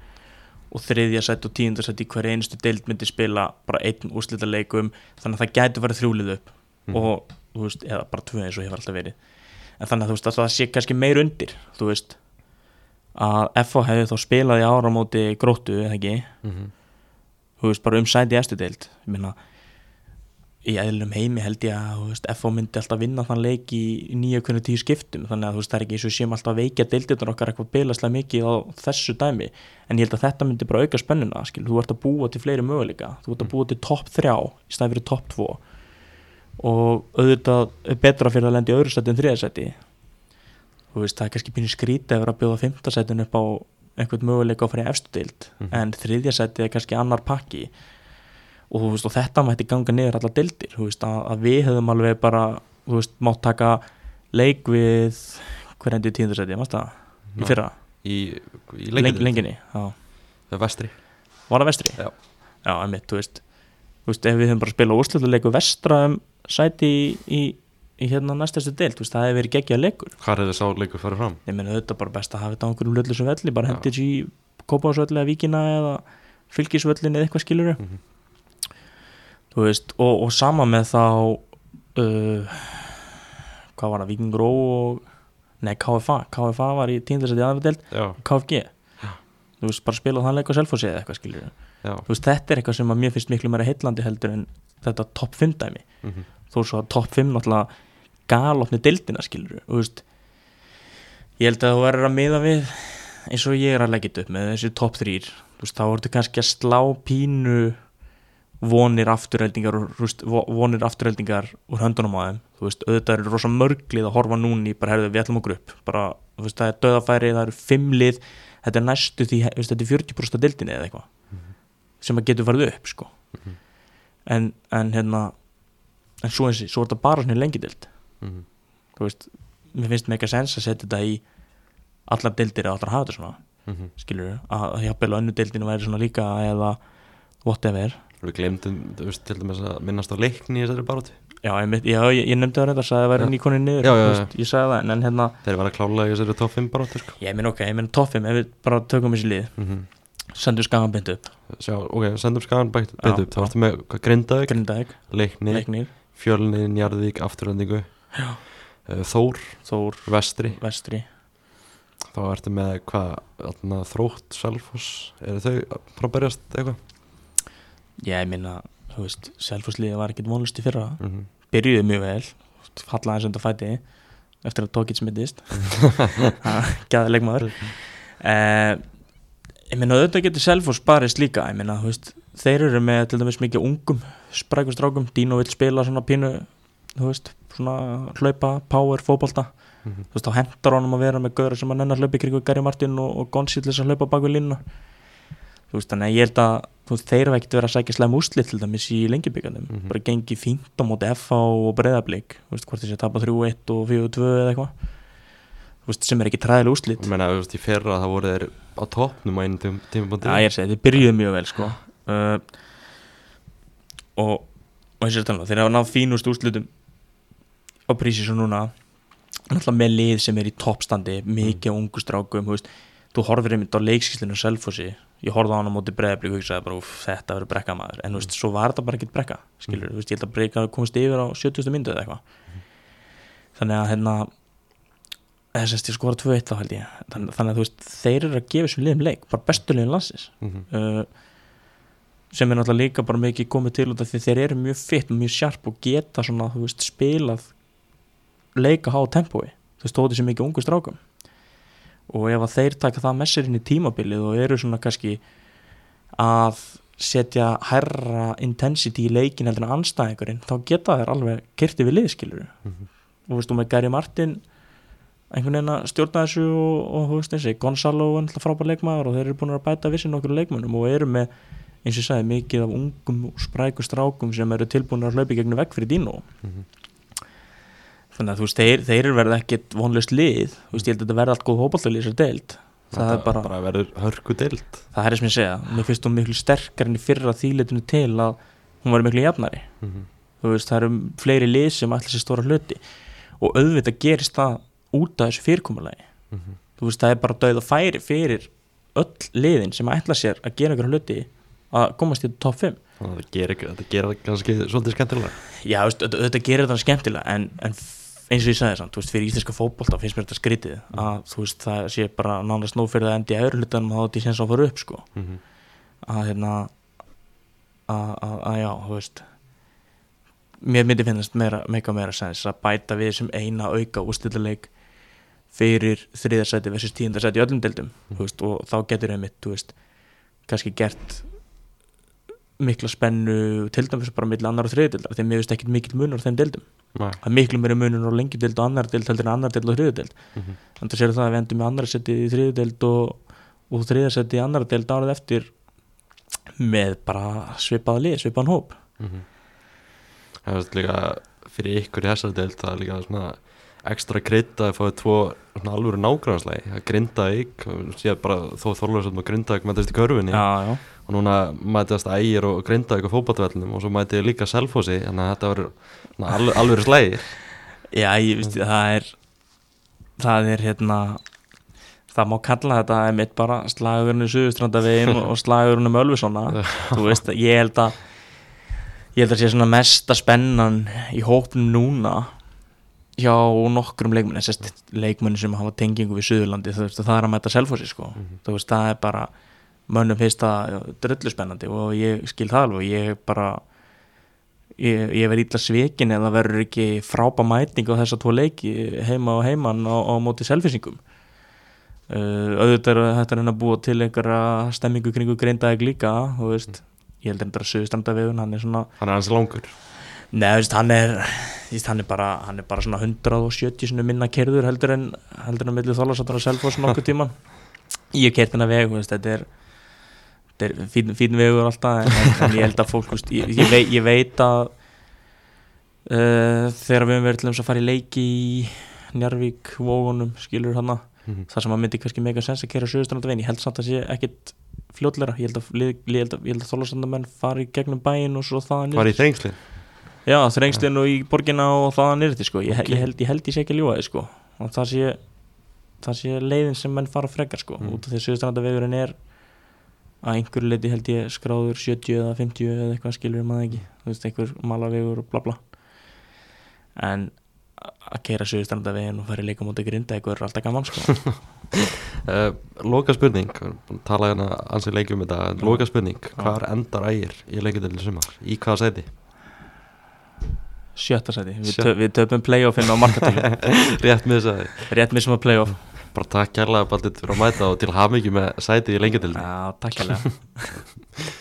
og þriðja sett og tíundar sett í hverja einustu deild myndi spila bara einn úrslita leikum þannig að það gæti verið þrjúlið upp Mhm. og, veist, eða bara tvö eins og hefur alltaf verið en þannig að veist, að það sé kannski meir undir þú veist að FH hefði þá spilað í ára á móti gróttu eða ekki, Mhm. Þú veist, bara um sæti í efstu deild. Ég meina í eðlum heimi held ég að þú veist, FH myndi alltaf vinna þann leik í, í nýja hvernig tíu skiptum. Þannig að þú veist, það er ekki eins og séum alltaf að veikja deildirnar okkar eitthvað bilaslega mikið á þessu dæmi. En ég held að þetta myndi bara auka spennuna skil, þú ert að búa til fleiri möguleika. Þú ert að búa til topp þrjá í staði fyrir topp tvo. Og auðvitað betra fyrir að lenda í öðru sæti en þriða sæti. Þú veist, það er kannski að að einhvern möguleika á fyrir efstu deild Mhm. en þriðja sæti er kannski annar pakki og, veist, og þetta mætti ganga niður allar deildir þú veist, að, að við hefðum alveg bara þú veist, mátt taka leik við hver endi í tíundarsæti, mást það? Í fyrra, Í, í lenginni já. Það er vestri Var það vestri? Já. Já, einmitt, þú veist Þú veist, ef við höfum bara spilað úrslutuleiku vestra um sæti í, í, í hérna næstastu veist, það hefði verið geggjað leikur. Hvar hefði sá leikur farið fram? Ég meina, þetta er bara best að hafa þetta á einhverjum löllu sem velli, bara Já. hendur í kópásvölli eða víkina eða eitthvað skilur Mhm. þú veist, og, og sama með þá uh, hvað var það, Víkingur Ó og nei, KFA, KFA var í tíndasæti aðra deild, já, KFG þú veist, bara spila þann leik á Selfossi eða eitthvað skilur já. Þú veist, þetta er eitthvað sem að mér finnst miklu meira heillandi heldur en þetta topp 5 dæmi. Mhm, þó svo að topp 5 náttúrulega galopni deildina skilur þú veist. Ég held að þú verður að miða við eins og ég er að leggja upp með þessi topp 3 þú veist, þá ertu kannski að slá pínu vonir afturheldingar og, veist, vo- vonir afturheldingar úr höndunum á þeim. Auðvitað eru rosa mörglið að horfa núni bara herðu við ætlum okkur upp. Bara, það er döðafæri, það eru fimm lið. Þetta er næstu því, þetta er 40% af deildinni eða eitthvað sem að getur farið upp sko. Mhm. en, en hérna en svo eins og, svo er þetta bara lengi deild mhm, þú veist, mér finnst mega sens að setja þetta í allar deildir eða allar hafa þetta svona mhm. skilur að hjálpa önnu deildinu væri svona líka eða whatever. Við glemdum, þú veist, til dæmis að minnast á leikni í þessari baróti já, ég, ég, ég nefndi það reynda að það væri Já. nýkonin niður Já, já, já. veist, ég sagði það, en, hérna Þeir var að klála í þessari 5 baróti sko. ég minn ok, ég minn toffim, ef við bara tökum þessi lið. Mm sendum skagan beint upp, Sjá, ok, sendum skagan beint upp. Þá með hvað, Grindavík, Grindavík, leikni, Leiknir. Fjölni, Njarðvík, Afturöndingu Já. uh, Þór, Þór, Vestri. Vestri. Þá ertu með hvað, Þrótt, Selfoss? Eru þau að berjast eitthvað? Já, ég minna, þú veist, Selfossliðið var ekkert vonlust í fyrra. Mm -hmm. byrjuði mjög vel fallaði eins undir fæti eftir að tókið smittist gæði leikmaður. Eh, ég meina auðvitað getur Selfoss barist líka. Ég meina, þú veist, þeir eru með til dæmis mikið ungum sprækum strákum, Dino vil spila svona pínu þú veist, svona hlaupa, power, fótbolta. Mhm. þú veist, þá hendur honum að vera með gauðra sem að nennar hlaupi kringu Gary Martin og, og þess að hlaupa bak við línuna. Þú veist, þannig að ég held að þú veist, þeir hafa ekkert verið að sækja slem úslit til dæmis í lengjubíkandum, Mhm. bara gengi fínt á móti FH og breyðablík þú veist, hvort þessi að tapa 3-1 og 4-2 eða eitthvað. Sem er ekki træðileg úslit Ég meina, þú veist, í fyrra það voru þeir á toppnum á einu tím- tímapunkti. Já, ég er að segja, þeir byrjuðu mjög vel sko. Uh, og og eins og þetta þeir hafa náð fínust úrslutum á prísi svo núna náttúrulega með lið sem er í toppstandi mikið mm. ungu strákum þú, veist, þú horfir einmitt á leikskíslinu Selfossi ég horfði á hann á móti breðablík og hugsaði bara "Úff, þetta verður brekka maður en þú veist, svo var þetta bara ekkert brekka skilur, þú veist, ég held að breyka komist yfir á 70. myndu eða eitthvað þannig að hérna ég skora 2-1 þá held ég þannig, þannig að þú veist, þeir eru að gefa þessum liðum leik bara bestu liðin landsins Mhm. uh, sem er náttúrulega líka bara mikið komið til út af því þeir eru mjög fitt og mjög sjarp og geta svona, þú veist, spilað leika há tempói veist, þótið sem mikið ungu strákum og ef að þeir taka það með sér inn í tímabilið og eru svona kannski að setja herra intensity í leikin heldur en anstæðingurinn þá geta þeir alveg kyrti við liðskilur Mhm. og þú veist, og með Gary Martin einhvern veginn að stjórna þessu og, og þú veist þessi, Gonzalo er náttúrulega frábær leikmaður og þeir eru búin að bæta vissin okkur leikmönnum og eru með, eins og ég sagði, mikið af ungum og spræku strákum sem eru tilbúin að hlaupa í gegnum vekk fyrir Dino Mhm. Þannig að þú veist, þeir, þeir verið ekkit vonlust lið, þú veist, ég held að þetta verði allt góð hópallið í þessar deild. Það er bara, bara verður hörku dild það er sem ég segja mér finnst hún miklu sterkar enn í fyrra þýletinu til að hún var miklu jafnari. Mhm. þú veist, það eru fleiri lið sem ætla sér stóra hluti. Og auðvitað gerist það út af þessu fyrirkomulagi. Mhm. þú veist, það er bara döið að færi fyrir öll liðin sem ætla sér að gera einhverja hluti að komast í top 5 Þannig að það þetta gerir það kannski svolítið skemmtilega já, þú auðvitað gerir þetta skemmtilega en, en eins og ég sagði samt, þú veist, fyrir íslenska fótbolta finnst mér þetta skrítið að þú veist, það sé bara nánast nóg fyrir það endi í öðru hlutanum þá þetta ég sens að fara upp sko Mhm. að hérna að, að, að já, þú veist mér myndi finnast meira, meika meira sens að bæta við sem eina auka úrstillaleik fyrir þriðarsæti versus tíundarsæti í öllum deildum mm. veist, og þá getur einmitt, þú veist kannski gert mikla spennu til dæmis bara milli annar og þriðdeildar þegar mér veist ekkit mikill munur á þeim deildum Nei. það er miklu meira munur á lengjudeild og annar deild heldur en annar deild og þriðdeild Mhm. þannig að sér það að við endum með annar seti í þriðdeild og, og þriðarsæti í annar deild árið eftir með bara svipaða lið, svipaðan hóp Mhm. Það er líka fyrir ykkur í þessari deild það er líka svona ekstra krytta að fáið tvo alvöru nágrænslega að grinda ykk síðan bara þó þorlarsöfn og grinda ykk mætast í körfunni já, já, og núna mætast ægir og grinda ykk á fótballvellunum og svo mætið líka selfósi þannig að þetta verður svona al alvöru slægir já, ég veist það er það er hérna það má kalla þetta einmitt bara slagurinn í Suðustrandavegin og, slagurinn um Ölfusona þú veist, ég held að ég held að sé svona mesta spennan í hópnum núna hjá nokkrum leikmenni sérst leikmenni sem hafa tengingu við Suðurlandi þú veist, það er að mæta selfossi sko. Þú veist, það er bara mönnum finnst það dröllu spennandi og ég skil það alveg, ég bara ég, ég verð ítla svikin eða verður ekki frábæ mæting á þessa tvo leiki heima og heiman á, á móti selfisingum uh, auðvitað er þetta að búa til einhverja stemmingu kringu greindaðeg líka þú veist, ég heldur þetta að Suðurstrandavegun hann er svona hann er hans langur. Nei, veist, hann er, veist, hann er bara hann er bara svona 170 svona minna kerður heldur en heldur en milli þólasáttur og selfos nokkuð tíman ég kert hennar veg, veist, þetta er þetta er fín, fín vegur alltaf en, en, ég held að fólk, veist, ég, ég, veit, ég veit að uh, þegar við höfum verið til þess að fara í leiki í Njarvík, Vógunum, skilur hana Mhm. það sem að myndi kannski mega sens að kera sögustrandarvegin, ég held samt að sé ekkit fljótleira, ég held að, að, að þólasáttarmenn fari gegnum bæinn og svo þaðan var í þrengslin? Já, þrengslinn og í borginna og þaðan er þetta sko. Ég, ég, held, ég held ég sé ekki þið sko. Og það sé, það sé leiðin sem menn fara frekar sko Mm. út af því að Suðustrandavegurinn er að einhverju leiti held ég skráður 70 eða 50 eða eitthvað skilur maður ekki. Þú veist, einhver malavegur og bla bla. En að keira Suðustrandavegin og fara í leika mútið grinda eitthvað er alltaf gaman sko. Uh, loka spurning. Tala hérna ansið leikjum um þetta. Loka spurning, hvar endar ægir í leikjadeli sumar, í hvaða sæti? Sjötta sæti, við, Sjö- tö, við töpum playoffinn á markatölu. Rétt með þess að rétt missum að playoff bara takk kærlega baldur fyrir að mæta og til hamingi með sæti í leikjadeli Já, takk hérlega